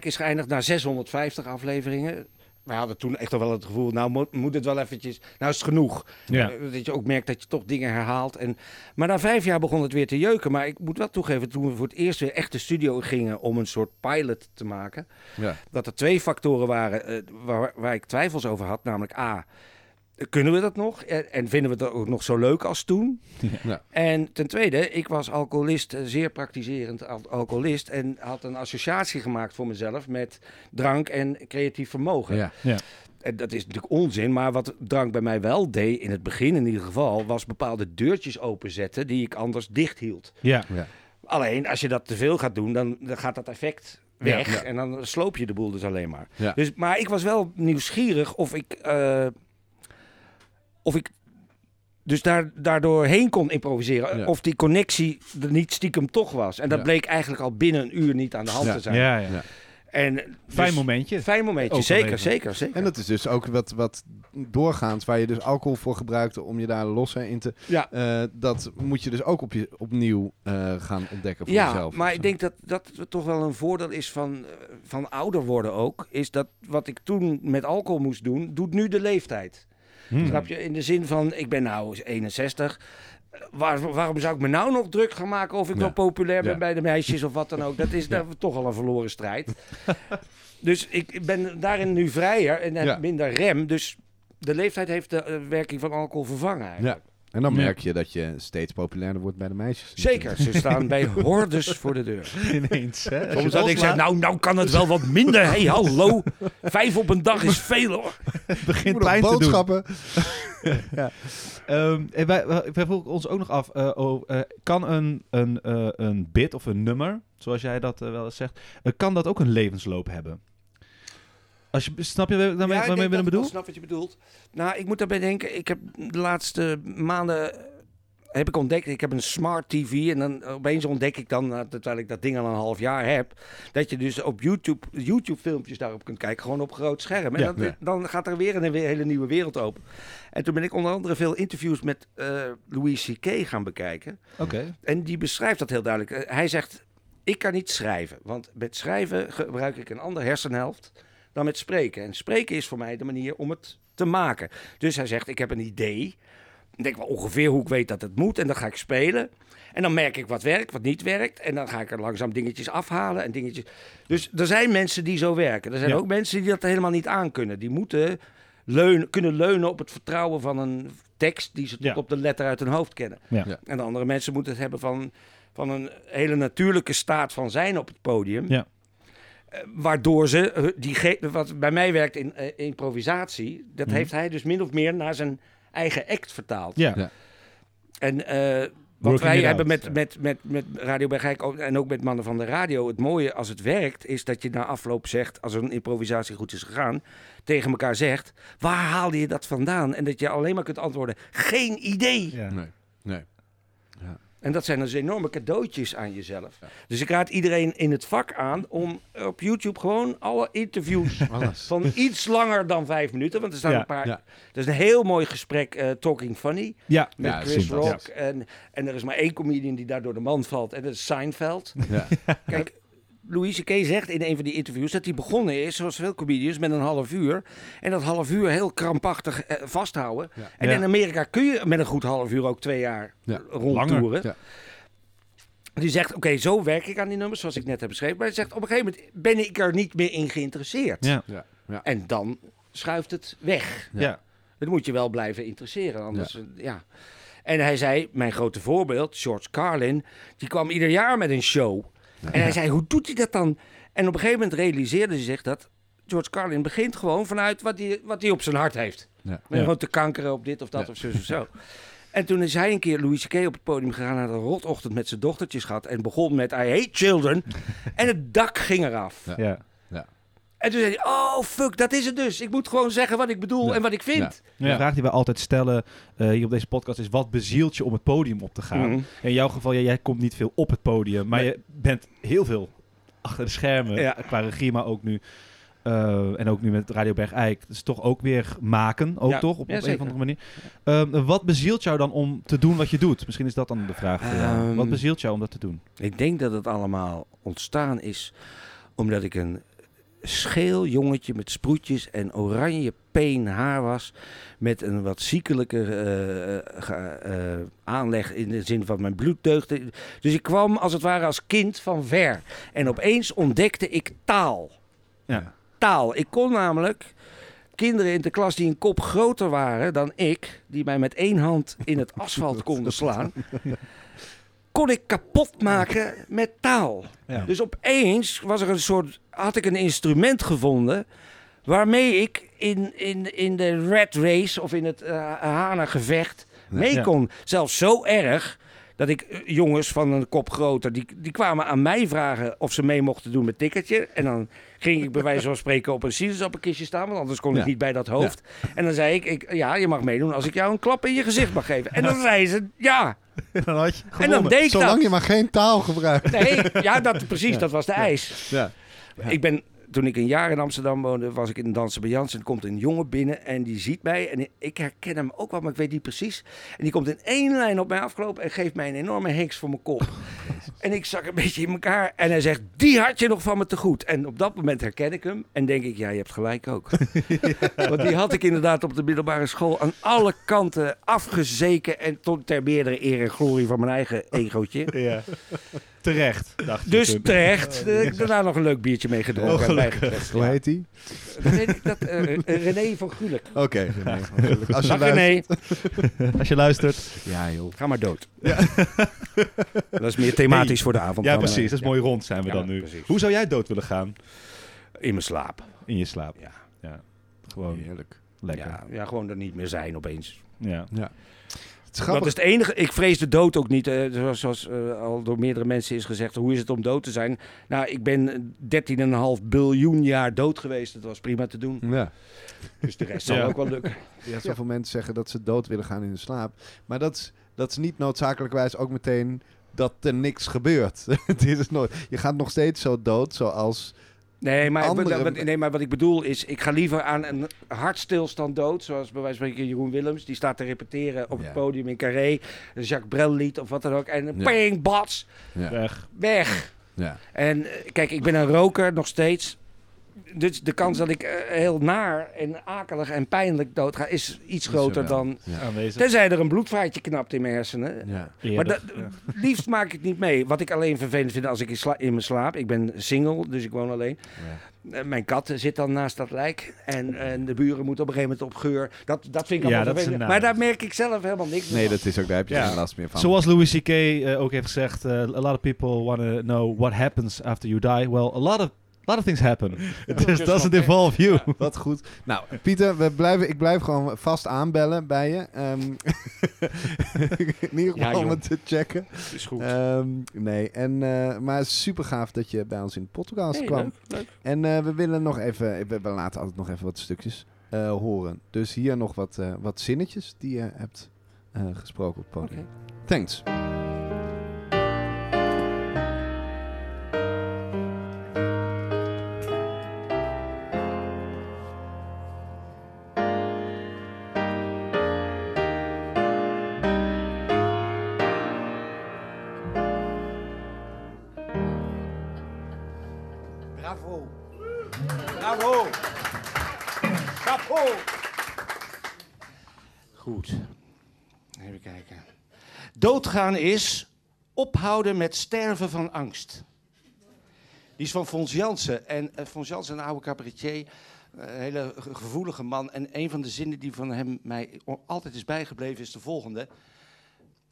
is geëindigd na 650 afleveringen. We hadden toen echt al wel het gevoel, nou moet, moet het wel eventjes, nou is het genoeg. Ja. Eh, Dat je ook merkt dat je toch dingen herhaalt. En, maar na vijf jaar begon het weer te jeuken. Maar ik moet wel toegeven, toen we voor het eerst weer echt de studio gingen om een soort pilot te maken. Ja. Dat er twee factoren waren eh, waar, waar ik twijfels over had. Namelijk A, kunnen we dat nog? En, en vinden we het ook nog zo leuk als toen? Ja. En ten tweede, ik was alcoholist, eh, zeer praktiserend al- alcoholist. En had een associatie gemaakt voor mezelf met drank en creatief vermogen. Ja. En dat is natuurlijk onzin, maar wat drank bij mij wel deed, in het begin in ieder geval, was bepaalde deurtjes openzetten die ik anders dicht hield. Ja. Alleen als je dat te veel gaat doen, dan, dan gaat dat effect weg Ja, ja. en dan sloop je de boel dus alleen maar. Ja. Dus, maar ik was wel nieuwsgierig of ik, eh, of ik dus daar, daardoor heen kon improviseren. Ja. Of die connectie er niet stiekem toch was. En dat Ja. bleek eigenlijk al binnen een uur niet aan de hand Ja. te zijn. Ja, ja. Ja. En dus- Fijn momentje. Fijn momentje, zeker, zeker, zeker. En dat is dus ook wat, wat doorgaans, waar je dus alcohol voor gebruikte om je daar losser in te... Ja. eh, dat moet je dus ook op je, opnieuw eh, gaan ontdekken voor Ja, jezelf. maar of ik zo. denk dat dat toch wel een voordeel is van, eh, van ouder worden ook. Is dat wat ik toen met alcohol moest doen, doet nu de leeftijd. Hmm. Snap je? In de zin van, ik ben nou 61. Eh, Waar, waarom zou ik me nou nog druk gaan maken of ik Ja. wel populair ben Ja. bij de meisjes of wat dan ook? Dat is daar toch al een verloren strijd. dus ik ben daarin nu vrijer en heb Ja. minder rem. Dus de leeftijd heeft de eh, werking van alcohol vervangen eigenlijk. Ja. En dan Ja. merk je dat je steeds populairder wordt bij de meisjes. Zeker, ze staan bij hordes voor de deur. Ineens, hè? Soms het dat ik zeg, nou, nou kan het wel wat minder. Hé, hey, hallo. Vijf op een dag is veel hoor. begint Moet nog pijn te doen. boodschappen. Ehm, en wij, wij, wij vroegen ons ook nog af, eh, oh, eh, kan een, een, eh, een bit of een nummer, zoals jij dat wel eens zegt, kan dat ook een levensloop hebben? Als je, snap je waar- waarmee, denk ik bedoel? snap wat je bedoelt. Nou, ik moet daarbij denken. Ik heb de laatste maanden heb ik ontdekt, ik heb een smart TV en dan opeens ontdek ik dan, nou, terwijl ik dat ding al een half jaar heb, dat je dus op YouTube, YouTube filmpjes daarop kunt kijken, gewoon op groot scherm. En Ja, dan, ja. dan gaat er weer een hele nieuwe wereld open. En toen ben ik onder andere veel interviews met eh, Louis C.K. gaan bekijken. Oké. En die beschrijft dat heel duidelijk. Eh, Hij zegt, ik kan niet schrijven. Want met schrijven gebruik ik een andere hersenhelft dan met spreken. En spreken is voor mij de manier om het te maken. Dus hij zegt, ik heb een idee. Ik denk wel ongeveer hoe ik weet dat het moet. En dan ga ik spelen. En dan merk ik wat werkt, wat niet werkt. En dan ga ik er langzaam dingetjes afhalen en dingetjes... Dus er zijn mensen die zo werken. Er zijn Ja. ook mensen die dat helemaal niet aankunnen. Die moeten leunen, kunnen leunen op het vertrouwen van een tekst... die ze tot Ja. op de letter uit hun hoofd kennen. Ja. Ja. En de andere mensen moeten het hebben van, van een hele natuurlijke staat van zijn op het podium. Ja. Waardoor ze, eh, die wat bij mij werkt in eh, improvisatie, dat Mhm. heeft hij dus min of meer naar zijn eigen act vertaald. Ja. Ja. En eh, wat wij hebben out, met, ja. met, met, met Radio Bergijk en ook met mannen van de radio, het mooie als het werkt, is dat je na afloop zegt, als een improvisatie goed is gegaan, tegen elkaar zegt, waar haalde je dat vandaan? En dat je alleen maar kunt antwoorden, geen idee. Ja. Nee. Nee. En dat zijn dus enorme cadeautjes aan jezelf. Dus ik raad iedereen in het vak aan om op YouTube gewoon alle interviews Alles. van iets langer dan vijf minuten. Want er staan Ja, een paar. ja. Dat is een heel mooi gesprek, eh, Talking Funny. Ja. Met Ja, Chris. Rock. En, en er is maar één comedian die daar door de man valt. En dat is Seinfeld. Ja. Kijk, Louise K. zegt in een van die interviews dat hij begonnen is, zoals veel comedians, met een half uur. En dat half uur heel krampachtig eh, vasthouden. Ja. En Ja. in Amerika kun je met een goed half uur ook twee jaar Ja. rondtoeren. Ja. Die zegt, oké, zo werk ik aan die nummers, zoals ik net heb beschreven. Maar hij zegt, op een gegeven moment ben ik er niet meer in geïnteresseerd. Ja. Ja. Ja. En dan schuift het weg. Ja. Dat moet je wel blijven interesseren, anders, ja. ja. En hij zei, mijn grote voorbeeld, George Carlin, die kwam ieder jaar met een show. En hij zei, hoe doet hij dat dan? En op een gegeven moment realiseerde hij zich dat George Carlin begint gewoon vanuit wat hij, wat hij op zijn hart heeft. Ja. Gewoon te kankeren op dit of dat of zo of zo. En toen is hij een keer Louis C.K. op het podium gegaan, had een rotochtend met zijn dochtertjes gehad en begon met I hate children. en het dak ging eraf. Ja. En toen zei hij, oh fuck, dat is het dus. Ik moet gewoon zeggen wat ik bedoel Ja. en wat ik vind. De Ja. vraag die wij altijd stellen eh, hier op deze podcast is: wat bezielt je om het podium op te gaan? Mhm. In jouw geval, ja, jij komt niet veel op het podium, maar Nee. je bent heel veel achter de schermen Ja. qua regie, maar ook nu. eh, en ook nu met Radio Bergijk. Dat is toch ook weer maken, ook Ja. toch? Op, Ja, op een of andere manier. Ehm, wat bezielt jou dan om te doen wat je doet? Misschien is dat dan de vraag voor jou. Ehm, Wat bezielt jou om dat te doen? Ik denk dat het allemaal ontstaan is omdat ik een scheel jongetje met sproetjes en oranje peen haar was. Met een wat ziekelijke eh, ge- eh, aanleg in de zin van mijn bloeddeugden. Dus ik kwam als het ware als kind van ver. En opeens ontdekte ik taal. Ja. Taal. Ik kon namelijk kinderen in de klas die een kop groter waren dan ik, die mij met één hand in het asfalt konden slaan, kon ik kapot maken met taal. Ja. Dus opeens was er een soort, had ik een instrument gevonden waarmee ik in, in, in de red race of in het uh, hanengevecht mee Ja. kon. Zelfs zo erg dat ik eh, jongens van een kop groter, die, die kwamen aan mij vragen of ze mee mochten doen met ticketje. En dan ging ik bij wijze van spreken op een sinaasappelkistje staan, want anders kon ik Ja. niet bij dat hoofd. En dan zei ik, ik, ja, je mag meedoen als ik jou een klap in je gezicht mag geven. En dan zei ze, ja. dan had je En dan deed ik Zolang dat. je maar geen taal gebruikt. Nee, ja, dat, precies, dat was de eis. Ja. Ik ben toen ik een jaar in Amsterdam woonde, was ik in Dansen bij Jans. En er komt een jongen binnen en die ziet mij. En ik herken hem ook wel, maar ik weet niet precies. En die komt in één lijn op mij afgelopen en geeft mij een enorme heks voor mijn kop. en ik zak een beetje in elkaar. En hij zegt, die had je nog van me te goed. En op dat moment herken ik hem en denk ik, ja, je hebt gelijk ook. Want die had ik inderdaad op de middelbare school aan alle kanten afgezeken. En tot ter meerdere eer en glorie van mijn eigen egootje. Ja. Terecht, dacht Dus terecht. Eh, ik daarna nog een leuk biertje mee gedronken. Oh, en gelukkig. Hoe ja. heet dat, eh, eh, René van Gulik. Oké. Als je Dag luistert- René, Als je luistert. Ja, joh. ga maar dood. Dat is meer thematisch voor de avond. Ja, dan, precies. eh, Dat is ja. mooi rond zijn we Ja, dan nu. precies. Hoe zou jij dood willen gaan? In mijn slaap. In je slaap. Ja. ja. Gewoon Heerlijk. lekker. Ja, ja, gewoon er niet meer zijn opeens. Ja. Het is Dat is het enige. Ik vrees de dood ook niet. eh, zoals zoals eh, al door meerdere mensen is gezegd. Hoe is het om dood te zijn? Nou, ik ben 13,5 biljoen jaar dood geweest. Dat was prima te doen. Ja. Dus de rest zal Ja. ook wel lukken. Ja, zoveel mensen zeggen dat ze dood willen gaan in de slaap. Maar dat is, dat is niet noodzakelijkwijs ook meteen dat er niks gebeurt. Dit is nooit. Je gaat nog steeds zo dood zoals... Nee maar, Andere- wat, nee, maar wat ik bedoel is, ik ga liever aan een hartstilstand dood. Zoals bij wijze van spreken Jeroen Willems. Die staat te repeteren op Ja. het podium in Carré. Een Jacques Brel lied of wat dan ook. En Ja. ping, bats, Ja. Weg. weg. ja. En eh, kijk, ik ben een roker nog steeds. Dus de kans dat ik eh, heel naar en akelig en pijnlijk doodga is iets groter dan... Ja. Aanwezig. Tenzij er een bloedvaatje knapt in mijn hersenen. Ja. Maar liefst maak ik het niet mee. Wat ik alleen vervelend vind als ik in, sla- in mijn slaap. Ik ben single, dus ik woon alleen. Eh, mijn kat zit dan naast dat lijk. En, en de buren moeten op een gegeven moment op geur. Dat, dat vind ik Ja, allemaal vervelend. Maar daar merk ik zelf helemaal niks Nee, van. dat is ook, daar heb je Ja. geen last meer van. Zoals Louis C.K. eh, ook heeft gezegd, a lot of people want to know what happens after you die. Well, a lot of, lot of things happen. It just Just doesn't involve you. Wat goed. Nou, Pieter, we blijven, ik blijf gewoon vast aanbellen bij je. Ehm, in ieder Ja, om het te checken. is goed. Ehm, nee, en, eh, maar super gaaf dat je bij ons in de podcast Hey, kwam. leuk, leuk. En eh, we willen nog even, we, we laten altijd nog even wat stukjes eh, horen. Dus hier nog wat, eh, wat zinnetjes die je hebt eh, gesproken op het podium. Thanks. Doodgaan is ophouden met sterven van angst. Die is van Fons Jansen. En eh, Fons Jansen, een oude cabaretier, eh, een hele ge- gevoelige man. En een van de zinnen die van hem mij altijd is bijgebleven is de volgende.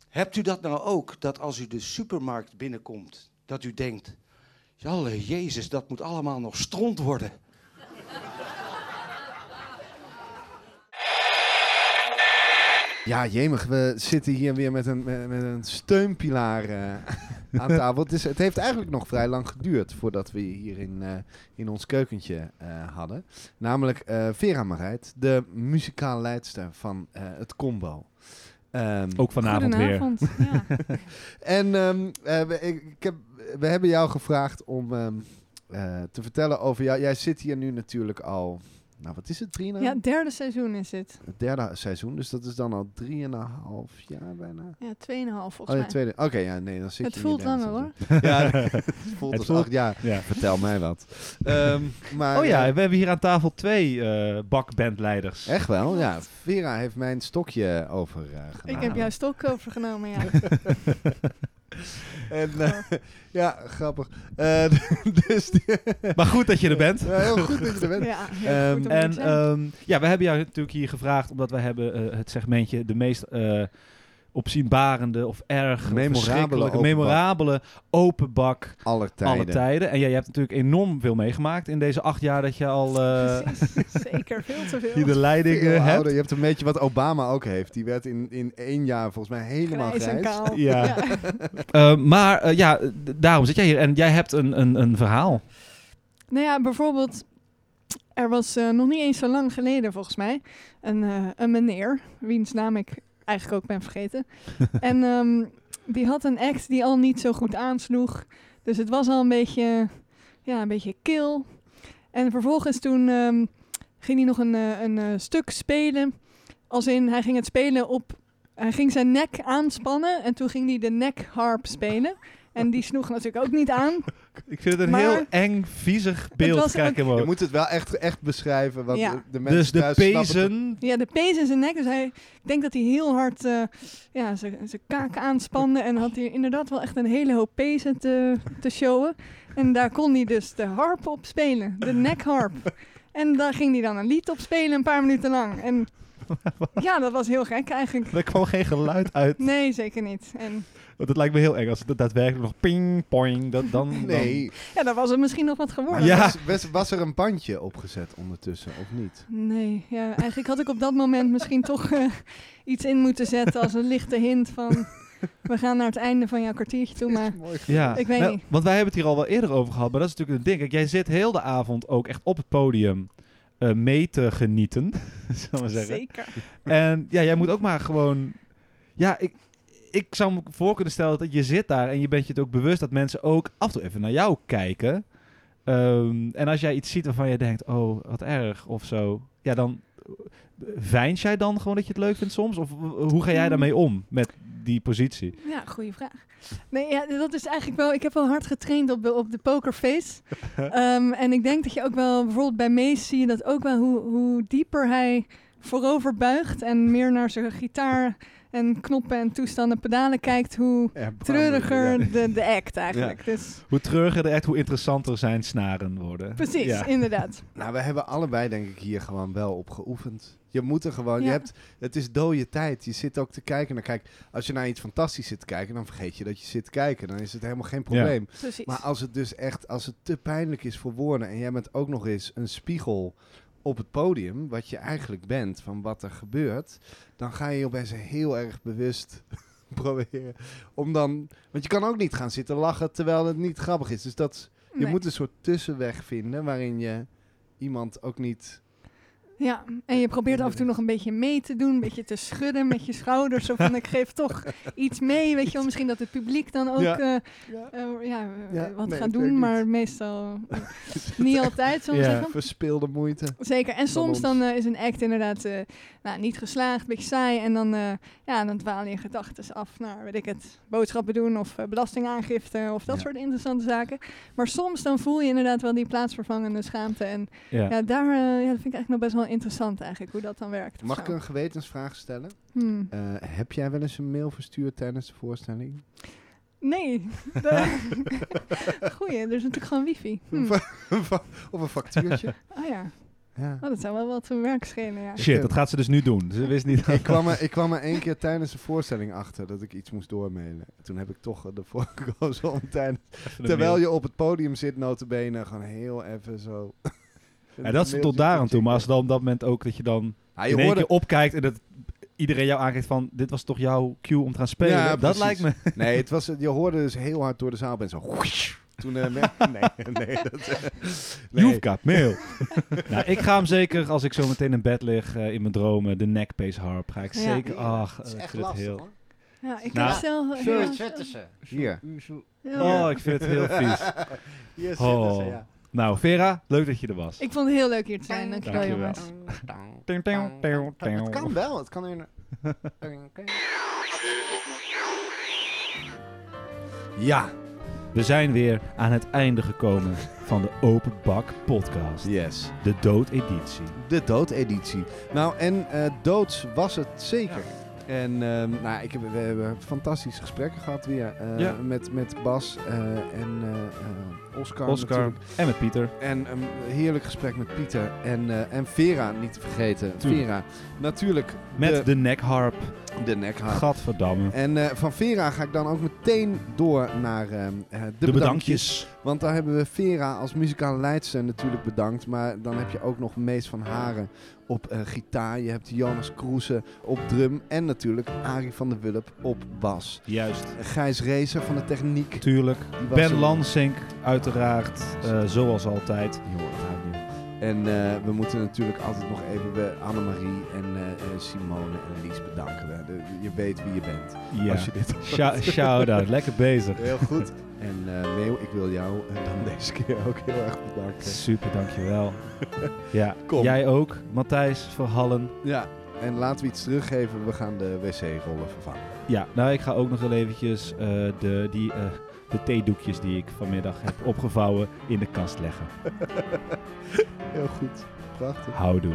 Hebt u dat nou ook, dat als u de supermarkt binnenkomt, dat u denkt... Jalle Jezus, dat moet allemaal nog stront worden. Ja, jemig, we zitten hier weer met een, met, met een steunpilaar eh, aan tafel. Het, is, het heeft eigenlijk nog vrij lang geduurd voordat we je hier in, eh, in ons keukentje eh, hadden. Namelijk eh, Vera Marijt, de muzikaal leidster van eh, het combo. Ehm, Ook vanavond weer. Ja. En ehm, eh, we, ik, ik heb, we hebben jou gevraagd om ehm, eh, te vertellen over jou. Jij zit hier nu natuurlijk al, nou wat is het, drieënhalf? ja, het derde seizoen is het. Het derde seizoen, dus dat is dan al drieënhalf jaar bijna. Ja, tweeënhalf volgens Oh ja, mij. tweede. Oké, ja, nee, dan zit Het je voelt langer, seizoen. Ja, het voelt Het als voelt- acht jaar. Ja. Vertel mij wat. Ehm, maar, Oh ja, eh, we hebben hier aan tafel twee eh bakbandleiders. echt wel, ja. Vera heeft mijn stokje overgenomen. Ik heb jouw stok overgenomen, ja. En, eh, ja, grappig. Eh, dus die, Maar goed dat je er bent. Ja, heel goed dat je er bent. ja heel Ehm, goed En ehm, ja, we hebben jou natuurlijk hier gevraagd omdat wij hebben eh, het segmentje de meest eh, opzienbarende of erg Memorabele verschrikkelijke, open bak. memorabele open bak Aller tijden. alle tijden. En jij hebt natuurlijk enorm veel meegemaakt in deze acht jaar dat je al eh, Precies. Zeker, veel te veel. hier de leiding Veel eh, hebt. ouder. Je hebt een beetje wat Obama ook heeft. Die werd in, in één jaar volgens mij helemaal Grijs en grijs. kaal. Ja. Eh, maar ja, daarom zit jij hier en jij hebt een, een, een verhaal. Nou ja, bijvoorbeeld, er was nog niet eens zo lang geleden volgens mij een, eh, een meneer, wiens naam ik eigenlijk ook ben vergeten. en ehm, die had een act die al niet zo goed aansloeg. Dus het was al een beetje, ja, een beetje kil. En vervolgens toen ehm, ging hij nog een, eh, een eh, stuk spelen. Als in, hij ging het spelen op... Hij ging zijn nek aanspannen en toen ging hij de nekharp spelen. En die sloeg natuurlijk ook niet aan. Ik vind het een Maar- heel eng, viezig beeld. ook- Je moet het wel echt, echt beschrijven, want Ja. de, de mensen Dus de pezen... Ja, de pees in zijn nek. Dus hij, ik denk dat hij heel hard eh, ja, zijn zijn kaak aanspande. En had hij inderdaad wel echt een hele hoop pezen te, te showen. En daar kon hij dus de harp op spelen. De nekharp. En daar ging hij dan een lied op spelen een paar minuten lang. En ja, dat was heel gek eigenlijk. Er kwam geen geluid uit. Nee, zeker niet. En Want het lijkt me heel eng als het daadwerkelijk nog ping, poing, dat, dan... dan- Nee, ja, dan was het misschien nog wat geworden. Ja. was, was, was er een bandje opgezet ondertussen, of niet? Nee, ja, eigenlijk had ik op dat moment misschien toch eh, iets in moeten zetten als een lichte hint van... We gaan naar het einde van jouw kwartiertje toe, maar. Ja, Ik weet Nou, niet. Want wij hebben het hier al wel eerder over gehad, maar dat is natuurlijk een ding. Kijk, jij zit heel de avond ook echt op het podium eh, mee te genieten, zullen we maar zeggen. zeker. En ja, jij moet ook maar gewoon... Ja, ik, ik zou me voor kunnen stellen dat je zit daar en je bent je het ook bewust dat mensen ook af en toe even naar jou kijken. Ehm, en als jij iets ziet waarvan je denkt, oh, wat erg of zo. Ja, dan veins jij dan gewoon dat je het leuk vindt soms? Of w- hoe ga jij Mm. daarmee om met die positie? Ja, goede vraag. Nee, ja, dat is eigenlijk wel... Ik heb wel hard getraind op de, op de pokerface. Ehm, en ik denk dat je ook wel... Bijvoorbeeld bij Mees zie je dat ook wel... Hoe, hoe dieper hij voorover buigt... en meer naar zijn gitaar en knoppen en toestanden pedalen kijkt... hoe treuriger de, de act eigenlijk. Dus Hoe treuriger de act, hoe interessanter zijn snaren worden. precies, Ja. inderdaad. Nou, we hebben allebei denk ik hier gewoon wel op geoefend. Je moet er gewoon, je hebt, het is dode tijd. Je zit ook te kijken naar, kijk, als je naar iets fantastisch zit te kijken, dan vergeet je dat je zit te kijken. Dan is het helemaal geen probleem. Maar als het dus echt, als het te pijnlijk is voor woorden en jij bent ook nog eens een spiegel op het podium, wat je eigenlijk bent van wat er gebeurt, dan ga je opeens heel erg bewust proberen om dan, want je kan ook niet gaan zitten lachen terwijl het niet grappig is. Dus dat, je Nee. moet een soort tussenweg vinden waarin je iemand ook niet Ja, en je probeert af en toe nog een beetje mee te doen, een beetje te schudden met je schouders. Zo van, ik geef toch iets mee, weet je wel. Misschien dat het publiek dan ook Ja. eh, Ja. eh, ja, eh, Ja, wat nee, gaat doen, maar meestal niet altijd, zullen Ja. zeggen. verspilde moeite. Zeker. En soms dan is een act inderdaad nou, niet geslaagd, een beetje saai. En dan, ja, dan dwalen je gedachten af naar, weet ik het, boodschappen doen of belastingaangifte of dat Ja. soort interessante zaken. Maar soms dan voel je inderdaad wel die plaatsvervangende schaamte. En Ja. daar ja, dat vind ik eigenlijk nog best wel interessant eigenlijk, hoe dat dan werkt. Mag ik een gewetensvraag stellen? Hmm. Eh, heb jij wel eens een mail verstuurd tijdens de voorstelling? Nee. De- Goeie, er is natuurlijk gewoon wifi. Of een factuurtje? Oh ja, ja. oh, dat zou wel wat voor werk schelen, ja. Shit, dat gaat ze dus nu doen. Ze wist niet. ik, kwam er, ik kwam er één keer tijdens de voorstelling achter dat ik iets moest doormailen. Toen heb ik toch ervoor gekozen om tijdens... Terwijl je op het podium zit, notabene, gewoon heel even zo... Ja, dat is tot daar aan toe. Maar als dan op dat moment ook dat je dan Ja, in je één hoorde... keer opkijkt en dat iedereen jou aangeeft van dit was toch jouw cue om te gaan spelen. Ja, dat precies. lijkt me. Nee, het was, je hoorde dus heel hard door de zaal en zo... Toen... eh, nee, nee, dat... eh, nee. You've got mail. nou, ik ga hem zeker, als ik zo meteen in bed lig eh, in mijn dromen, de neckpace harp, ga ik Ja. zeker... Ach, Het is ik echt vind het lastig heel... hoor. Ja, ik Nou, heb zelf... Zo, zetten ze. Hier. Oh, ik vind het heel vies. Hier zitten Oh. ze, ja. Nou, Vera, leuk dat je er was. Ik vond het heel leuk hier te zijn, dankjewel, jongens. Het kan wel, het kan in... Ja, We zijn weer aan het einde gekomen van de Open Bak podcast. yes. De doodeditie. De doodeditie. Nou, en eh, doods was het zeker. En ehm, nou, ik heb, we hebben fantastische gesprekken gehad weer eh, Ja. met, met Bas eh, en Oscar. Oscar natuurlijk. en met Pieter. En een heerlijk gesprek met Pieter en, eh, en Vera, niet te vergeten. Tuurlijk. Vera, natuurlijk Met de, de neckharp. de nekhaar. Gadverdamme. En eh, van Vera ga ik dan ook meteen door naar eh, de, De, bedankjes. bedankjes. Want daar hebben we Vera als muzikale leidster natuurlijk bedankt. Maar dan heb je ook nog Mees van Haren op gitaar. Je hebt Jonas Kroese op drum. En natuurlijk Arie van der Wulp op bas. Juist. Gijs Racer van de techniek. Tuurlijk. Ben. Lansink, uiteraard. eh, zoals altijd. En eh, we moeten natuurlijk altijd nog even Annemarie en eh, eh, Simone en Lies bedanken. De- je weet wie je bent. Ja. Als je dit Shou- Shout-out. Lekker bezig. Heel goed. En Meeuw, ik wil jou dan deze keer ook heel erg bedanken. Super, dankjewel. ja, Kom. jij ook. Matthijs Verhallen. Ja, en laten we iets teruggeven. We gaan de wc-rollen vervangen. Ja, nou ik ga ook nog wel eventjes de, die, de theedoekjes die ik vanmiddag heb opgevouwen in de kast leggen. Heel goed. Prachtig. Houdoe.